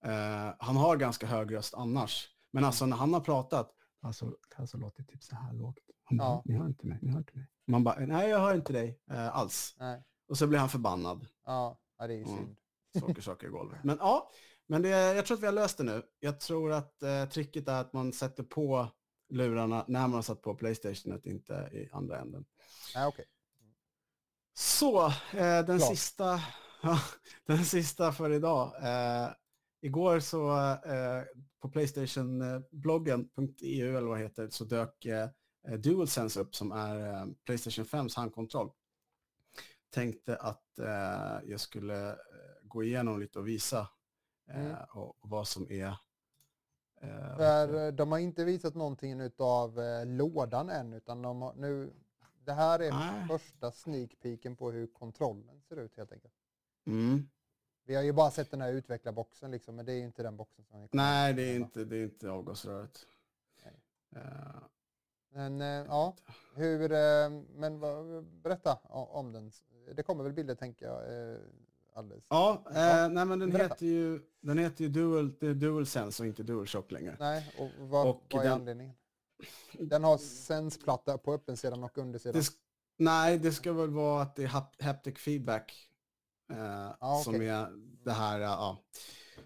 Mm. Eh, han har ganska hög röst annars. Men alltså när han har pratat, alltså, alltså låtit typ så här lågt. Han bara, Ja. ni hör inte mig, ni hör inte mig. Man bara, nej jag hör inte dig eh, alls. Nej. Och så blir han förbannad. Ja, ja, det är ju Mm. synd. Saker, saker i golvet. Men ja, men det, jag tror att vi har löst det nu. Jag tror att eh, tricket är att man sätter på lurarna när man har satt på Playstationet, inte i andra änden. Nej, okej. Så, eh, den Klart. sista, den sista för idag. Eh, igår så eh, på Playstationbloggen.eu eller vad det heter så dök eh, DualSense upp som är eh, Playstation 5s handkontroll. Tänkte att eh, jag skulle eh, gå igenom lite och visa Mm. och, och vad som är För de har inte visat någonting av lådan än, utan de har nu... Det här är Nej. första sneak peeken på hur kontrollen ser ut helt enkelt. mm. Vi har ju bara sett den här utvecklarboxen liksom, men det är ju inte den boxen som är Nej, det är inte, det är inte avgasröret. Eh, Men eh, ja, hur... Eh, men berätta om den. Det kommer väl bilder tänker jag alldeles. Ja, Ja, nej men den berätta. heter ju, den heter ju Dual, det är DualSense och inte DualShock längre. Nej, och vad, Och vad är den- anledningen? Den har sensplatta på uppensidan och undersidan. Det, nej, det ska väl vara att det är hap haptic feedback eh, Ja, som okej. är det här, ja.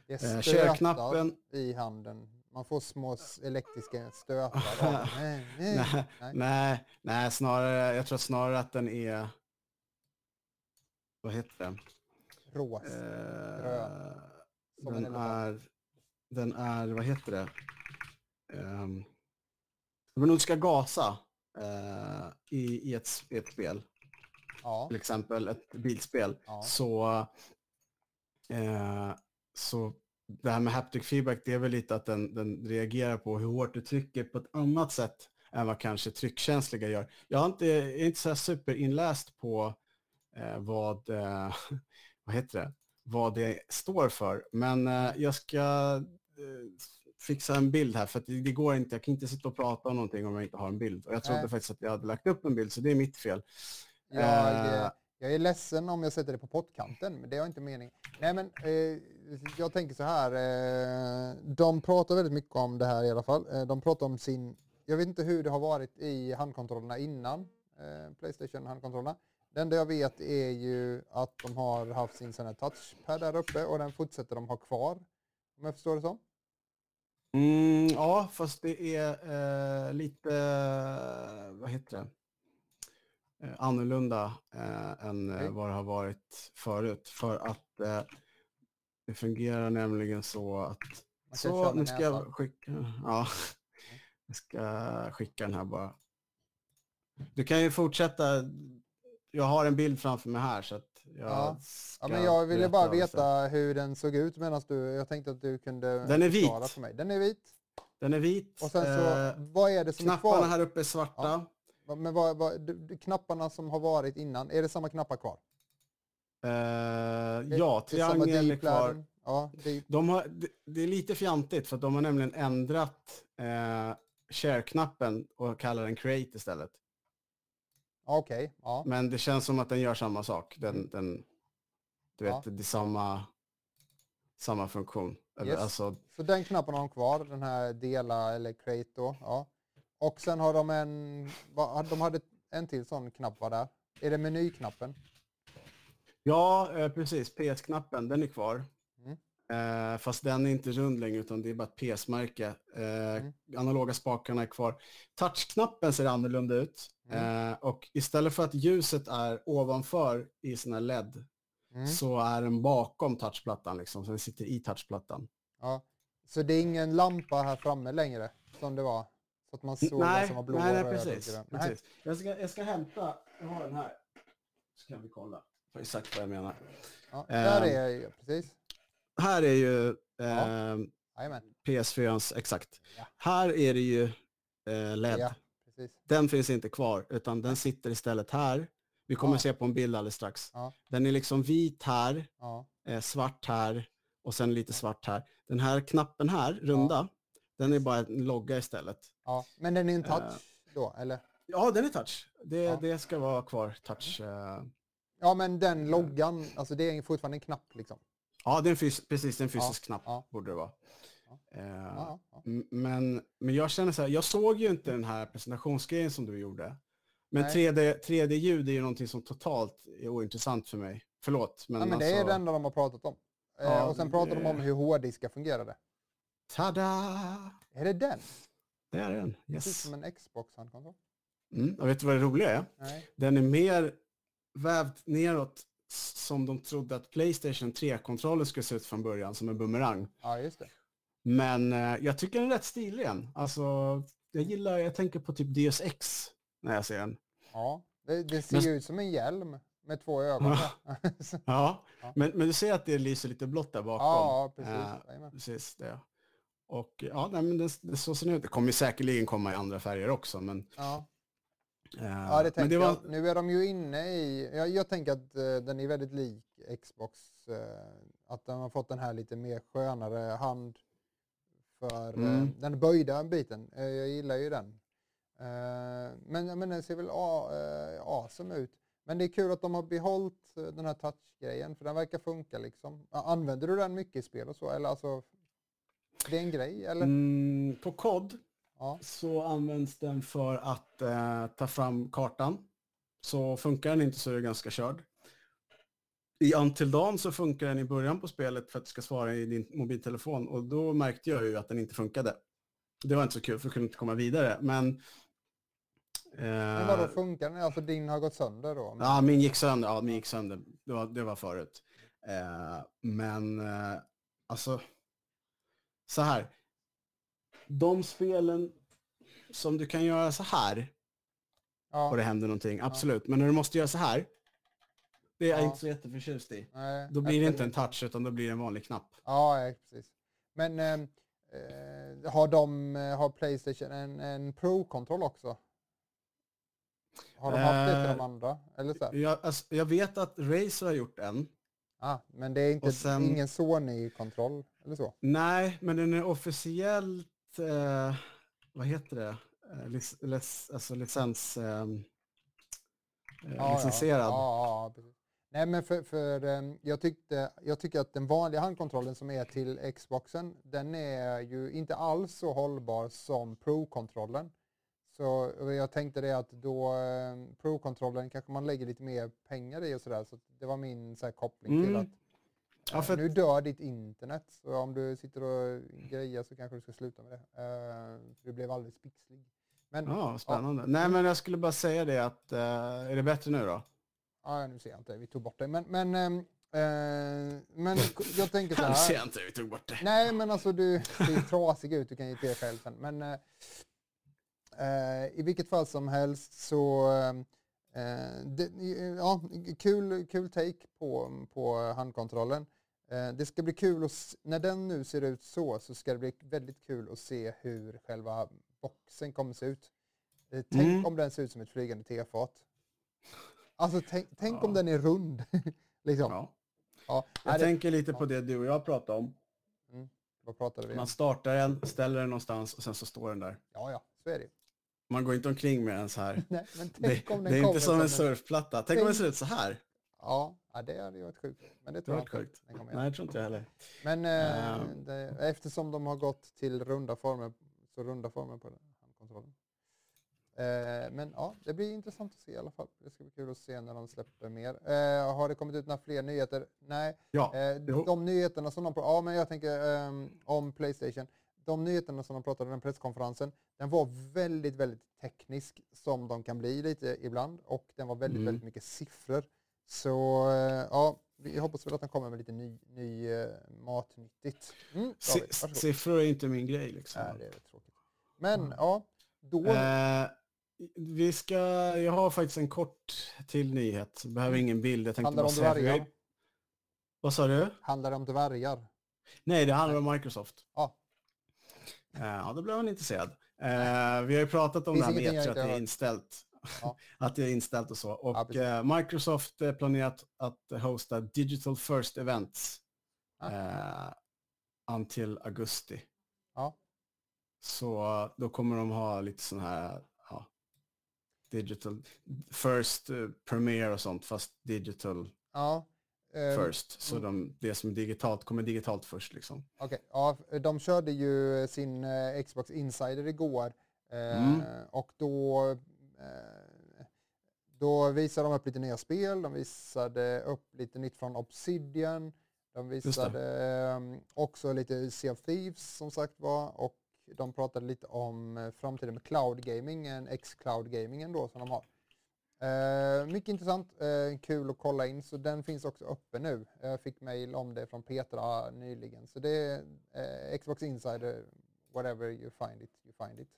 Det Eh, stötar i handen. Man får små elektriska stötar. den. nej, nej, Nej, nej. snarare, jag tror snarare att den är, vad heter det? Rosa. Eh, Som en den är, den är, vad heter det? Um, men du ska gasa eh, i, i, ett, i ett spel, Ja, till exempel ett bilspel, ja. så, eh, så det här med haptic feedback, det är väl lite att den, den reagerar på hur hårt du trycker på ett annat sätt än vad kanske tryckkänsliga gör. Jag, har inte, jag är inte så här superinläst på eh, vad, eh, vad heter det, vad det står för, men eh, jag ska eh, fixa en bild här för att det, det går inte, jag kan inte sitta och prata om någonting om jag inte har en bild. Och jag trodde Nej. faktiskt att jag hade lagt upp en bild, så det är mitt fel. Jag, Eh. eh, jag är ledsen om jag sätter det på pottkanten, men det har inte mening. Nej, men eh, jag tänker så här. Eh, de pratar väldigt mycket om det här i alla fall. Eh, de pratar om sin... Jag vet inte hur det har varit i handkontrollerna innan eh, Playstation handkontrollerna. Det enda jag vet är ju att de har haft sin sån här touchpad där uppe och den fortsätter de ha kvar. Om jag förstår det så. Mm, ja, fast det är eh, lite, eh, vad heter det? eh, annorlunda eh, än eh, Okej. vad det har varit förut. För att eh, det fungerar nämligen så att... Så, nu ska jag skicka... Ja, jag ska skicka den här bara. Du kan ju fortsätta. Jag har en bild framför mig här så att jag Ja. Ja, men jag ville bara veta hur den såg ut medan du, jag tänkte att du kunde Den är vit. för mig. Den är vit. Den är vit. Och sen så, eh, vad är det som är knapparna kvar? här uppe är svarta. Va- Men vad, vad, knapparna som har varit innan, är det samma knappar kvar? Eh, ja, det är är kvar. Ja, det, De har, det, det är lite fjantigt för att de har nämligen ändrat eh, share-knappen och kallar den create istället. Okej. ja. Men det känns som att den gör samma sak. Den, den, du vet, Ja. det är samma, samma funktion. Eller, Yes. alltså, Så den knappen har de kvar, den här dela eller create då. Ja. Och sen har de en, de hade en till sån knapp var där. Är det menyknappen? ja, eh, precis. PS-knappen, den är kvar. Mm. Eh, fast den är inte rund längre utan det är bara ett PS-märke. Eh, Mm. Analoga spakarna är kvar. Touchknappen ser annorlunda ut. Mm. Eh, och istället för att ljuset är ovanför i sån här LED Mm. så är den bakom touchplattan liksom. Så den sitter i touchplattan. Ja. Så det är ingen lampa här framme längre som det var? Så att man såg vad nej, som var blå, nej, nej, precis. Nej. precis. Jag, ska, jag ska hämta, jag har den här. Så kan vi kolla på exakt vad jag menar. Ja, där Ehm. är jag ju, precis. Här är ju eh, Jajamän. PS4, exakt. Ja. Här är det ju eh, LED. Ja, precis. Den finns inte kvar, utan den sitter istället här. Vi kommer Ja. se på en bild alldeles strax. Ja. Den är liksom vit här, Ja. eh, svart här och sen lite svart här. Den här knappen här, runda, den är bara en logga istället. Ja. Men den är en touch Eh. då, eller? Ja, den är touch. Det, det ska vara kvar touch. eh. Ja, men den loggan, alltså det är fortfarande en knapp liksom. Ja, det är en precis en fysisk knapp borde det vara. Ja. Eh, Ja, ja. Men, men jag känner så här, jag såg ju inte den här presentationsgrejen som du gjorde. Men Nej. 3D, 3D-ljud är ju någonting som totalt är ointressant för mig. Förlåt, men, ja, men det är alltså, det enda de har pratat om. Eh, Ja, och sen pratar de om det- hur hårddiskar fungerade. Tada! Är det den? Det är den. Det ser ut Yes. som en Xbox-handkontroll. Mm. Och vet du vad det roliga är? Nej. Den är mer vävd neråt som de trodde att Playstation 3-kontrollen skulle se ut från början, som en bumerang. Ja, just det. Men eh, jag tycker den är rätt stilig igen. Alltså, jag gillar, jag tänker på typ Deus Ex när jag ser den. Ja, det, det ser ju ut som en hjälm med två ögon. Ja. Ja. Men, men du ser att det lyser lite blått där bakom. ja, precis. Eh, precis det. Och ja, nej, men det, det så ser den ut. Det kommer säkerligen komma i andra färger också. Men, Ja. eh, Ja, det men tänker var, jag. Nu är de ju inne i, jag, jag tänker att eh, den är väldigt lik Xbox. eh, att den har fått den här lite mer skönare hand för eh, Mm. den böjda biten. Eh, jag gillar ju den. Eh, men, men den ser väl a- eh, awesome ut. Men det är kul att de har behållit eh, den här touch-grejen för den verkar funka liksom. Använder du den mycket i spel och så? Eller alltså, det är en grej eller? mm, på kod Ja. så används den för att eh, ta fram kartan. Så funkar den inte så är det ganska körd. I Until Dawn så funkar den i början på spelet för att du ska svara i din mobiltelefon och då märkte jag ju att den inte funkade. Det var inte så kul för jag kunde inte komma vidare. Men, Men vadå funkar den? Alltså din har gått sönder då? Ja, min gick sönder. Ja, min gick sönder. Det var, det var förut. Eh, men eh, alltså, så här. De spelen som du kan göra så här ja. och det händer någonting, absolut. Men när du måste göra så här, det är jag Ja. inte så jätteförtjust i. Nej, Då blir det inte en touch utan då blir det en vanlig knapp. Ja, precis. Men eh, eh, har de, eh, har Playstation en, en Pro-kontroll också? Har de haft det till de Eh, andra? Eller så? Jag, alltså, jag vet att Razer har gjort en. Ah, men det är inte, sen- ingen Sony-kontroll eller så? Nej, men den är officiellt, eh, vad heter det, lic, lic, alltså licens, eh, eh, licensierad. Ja, ja. Nej, men för, för eh, jag, tyckte, jag tycker att den vanliga handkontrollen som är till Xboxen, den är ju inte alls så hållbar som Pro-kontrollen. Så jag tänkte det att då eh, Pro-kontrollen kanske man lägger lite mer pengar i och sådär. Så det var min så koppling till Mm. att Ja, eh, för att- nu dör ditt internet. Så om du sitter och grejer så kanske du ska sluta med det. Eh, för det blev alldeles pixlig. Men Ja, spännande. Nej, men jag skulle bara säga det att, eh, är det bättre nu då? Ja, nu ser jag inte, vi tog bort det. Men, men, ehm, eh, men jag tänker så Nu här. ser jag inte, vi tog bort det. Nej, men alltså du ser trasig ut, du kan ge till själv sen. Men eh, eh, i vilket fall som helst så, eh, det, ja, kul, kul take på, på handkontrollen. Eh, det ska bli kul, att, när den nu ser ut så, så ska det bli väldigt kul att se hur själva boxen kommer se ut. Eh, tänk Mm. om den ser ut som ett flygande tefat. Alltså tänk, tänk om Ja. den är rund. liksom. Ja. Ja. Jag det, tänker lite på det du och jag pratade om. vad pratade vi om? Man startar den, ställer den någonstans och sen så står den där. Ja, ja, så är det. Man går inte omkring med en så här. Nej, men Det, tänk om den det är inte som en surfplatta. Tänk om den Tänk- ser ut så här. Ja, ja, det hade ju varit sjukt. Men det Det tror var jag inte. den. Nej, jag tror inte jag heller. Men eh, Ehm. det, eftersom de har gått till runda former, så runda former på den. Eh, men ja, det blir intressant att se i alla fall. Det ska bli kul att se när de släpper mer. Eh, har det kommit ut några fler nyheter? Nej. Ja, Eh, de nyheterna som de ja men jag tänker ehm, om Playstation. De nyheterna som de pratade om den presskonferensen, den var väldigt, väldigt teknisk som de kan bli lite ibland och den var väldigt, Mm. väldigt mycket siffror. Så eh, ja, vi hoppas väl att den kommer med lite ny, ny eh, matnyttigt. Mm, David, siffror är inte min grej liksom. Nej, det är tråkigt. Men ja, då... Vi ska, jag har faktiskt en kort till nyhet. Behöver ingen bild. Jag tänkte handlar bara det om säga dvärgar? Vad sa du? Handlar det om dvärgar? Nej, det handlar om Microsoft. Ja. Eh, Ja, då blev man intresserad. Eh, vi har ju pratat om Finns det här med E3, att det är inställt. Ja. att det är inställt och så. Ja, Och precis. eh, Microsoft planerat att hosta Digital First Events Ja. until augusti. Ja. Så då kommer de ha lite sån här ja, digital first eh, premiere och sånt fast digital Ja. eh, first. Så de, det som är digitalt kommer digitalt först liksom. Okej, ja, de körde ju sin eh, Xbox Insider igår eh, Mm. och då, eh, då visade de upp lite nya spel, de visade upp lite nytt från Obsidian, de visade eh, också lite Sea of Thieves som sagt var och de pratade lite om eh, framtiden med cloud gaming, en X-cloud gamingen då som de har. Eh, mycket intressant, eh, kul att kolla in, så den finns också uppe nu. Jag fick mail om det från Petra nyligen. Så det är eh, Xbox Insider, whatever you find it, you find it.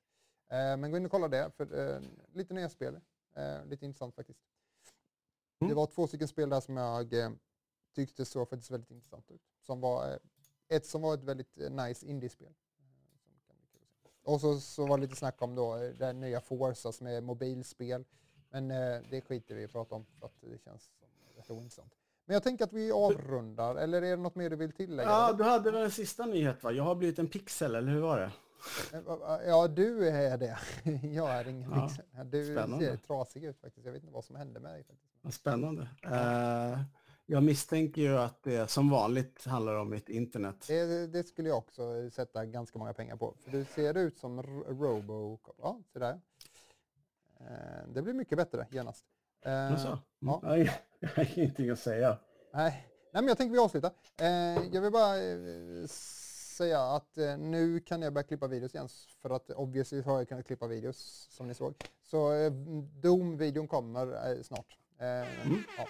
Eh, men gå in och kolla det, för eh, lite nya spel. Lite intressant faktiskt. Mm. Det var två stycken spel där som jag tyckte såg faktiskt väldigt intressant ut. Som var, ett som var ett väldigt nice indiespel. eh, som kan bli kul att se. Och så, så var det lite snack om då eh, det nya Forza som är mobilspel. Men eh, det skiter vi i att prata om för att det känns som rätt ointressant. Men jag tänker att vi avrundar, eller är det något mer du vill tillägga? Ja, du hade väl en sista nyhet va? Jag har blivit en pixel, eller hur var det? Eh, Ja, du är det. Jag är ingen Ja, liksom. Du spännande. ser trasig ut faktiskt. Jag vet inte vad som hände med dig faktiskt. Spännande. Eh, jag misstänker ju att det som vanligt handlar om mitt internet. Det, det skulle jag också sätta ganska många pengar på. För du ser ut som Robo... Ja, se där. Eh, Det blir mycket bättre genast. Alltså, ja. jag, har, jag har ingenting att säga. Nej. Nej, men jag tänker vi avslutar. Eh, jag vill bara säga att nu kan jag börja klippa videos igen för att obviously har jag kunnat klippa videos som ni såg. Så Doom-videon kommer snart. Eh, ja.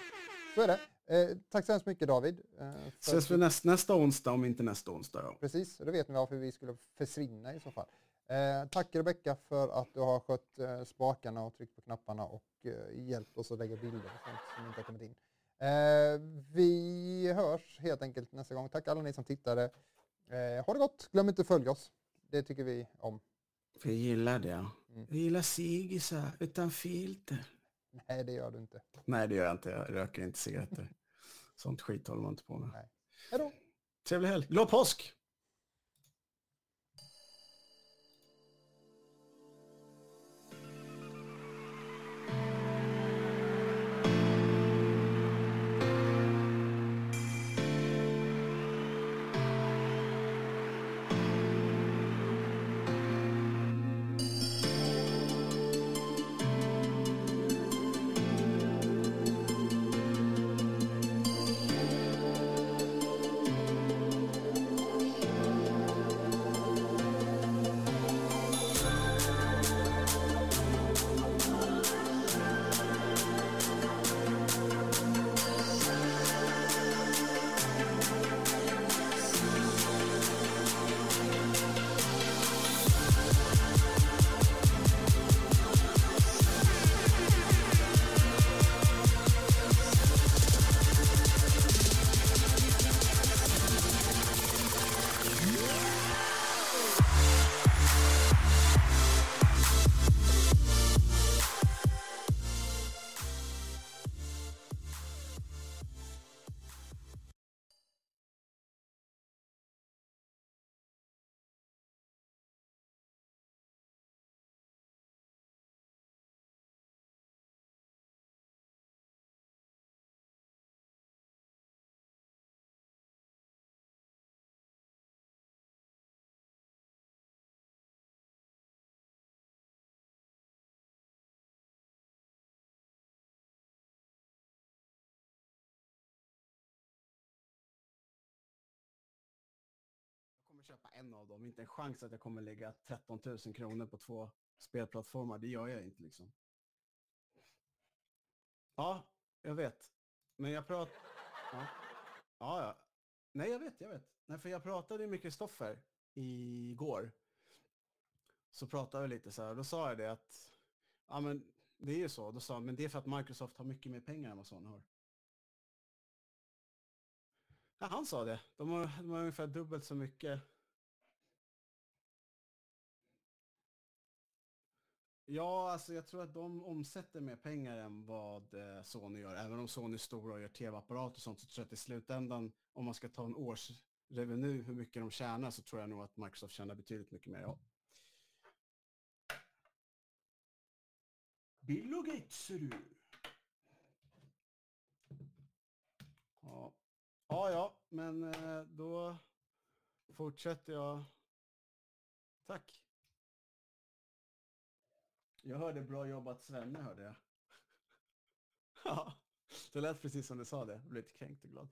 Så är det. Eh, tack så hemskt mycket David. Eh, Ses vi näst, nästa onsdag, om inte nästa onsdag då. Precis, och då vet ni varför vi skulle försvinna i så fall. Eh, tack Rebecka för att du har skött eh, spakarna och tryckt på knapparna och eh, hjälpt oss att lägga bilder och sånt som inte har kommit in. Eh, vi hörs helt enkelt nästa gång. Tack alla ni som tittade. Ha det gott, glöm inte att följa oss. Det tycker vi om. Jag gillar det. Mm. Jag gillar cigisar utan filter. Nej, det gör du inte. Nej, det gör jag inte. Jag röker inte cigaretter. Sånt skit håller man inte på med. Hej då! Trevlig helg. Glad påsk! Köpa en av dem. Inte en chans att jag kommer lägga 13 000 kronor på två spelplattformar. Det gör jag inte liksom. Ja, jag vet. Men jag pratar... Ja. ja, ja. Nej, jag vet, jag vet. Nej, för jag pratade med Kristoffer igår. Så pratade vi lite så här. Då sa jag det att... Ja, men det är ju så. Då sa han, men det är för att Microsoft har mycket mer pengar än vad Sony har. Ja, han sa det. De har, de har ungefär dubbelt så mycket. Ja, alltså jag tror att de omsätter mer pengar än vad eh, Sony gör. Även om Sony är stora och gör tv-apparater och sånt så tror jag att i slutändan, om man ska ta en års revenue, hur mycket de tjänar, så tror jag nog att Microsoft tjänar betydligt mycket mer. Ja. Bill och Gates, ser du. Ja. ja, ja, men eh, då fortsätter jag. Tack. Jag hörde bra jobbat Svenne, hörde jag. ja, det lät precis som du sa det. Jag blev lite kränkt och glad.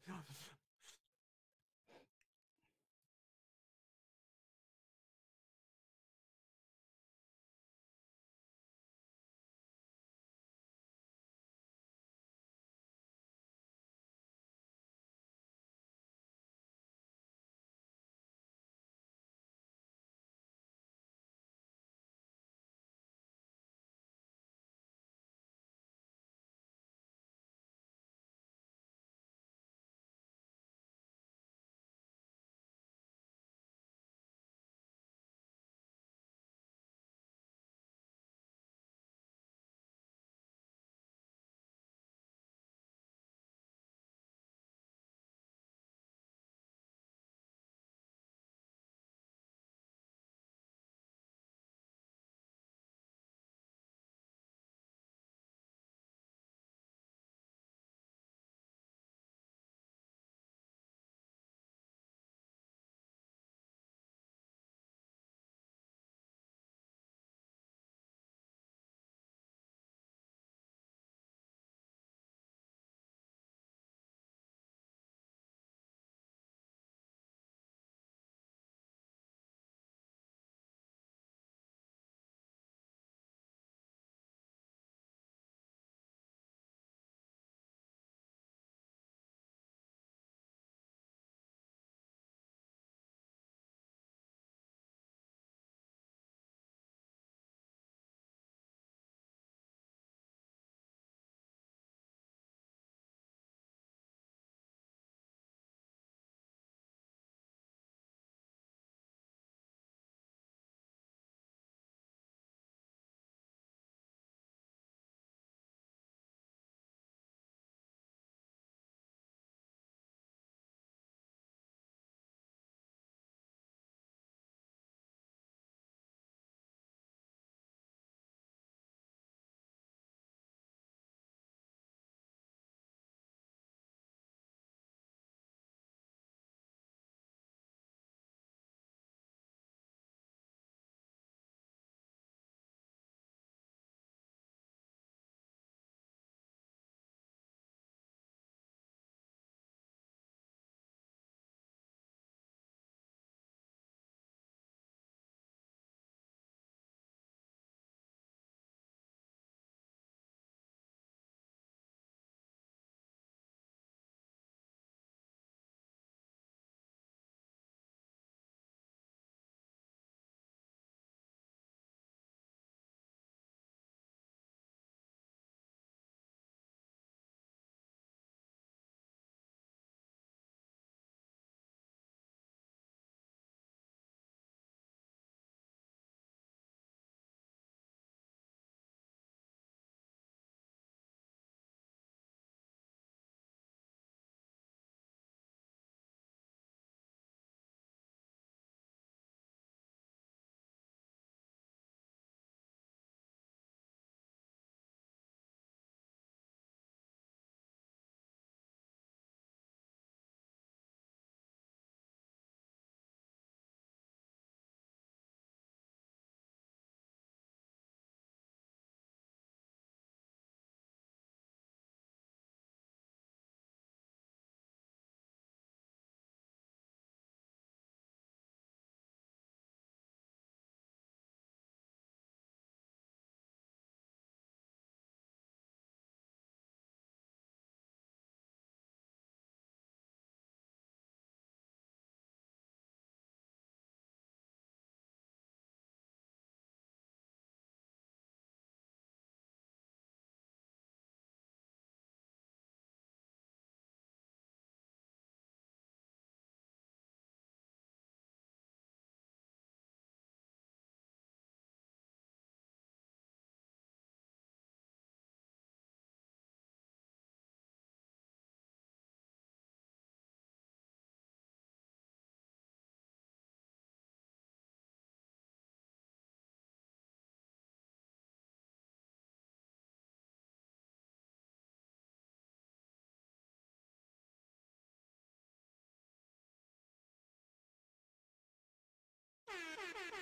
Ha ha ha!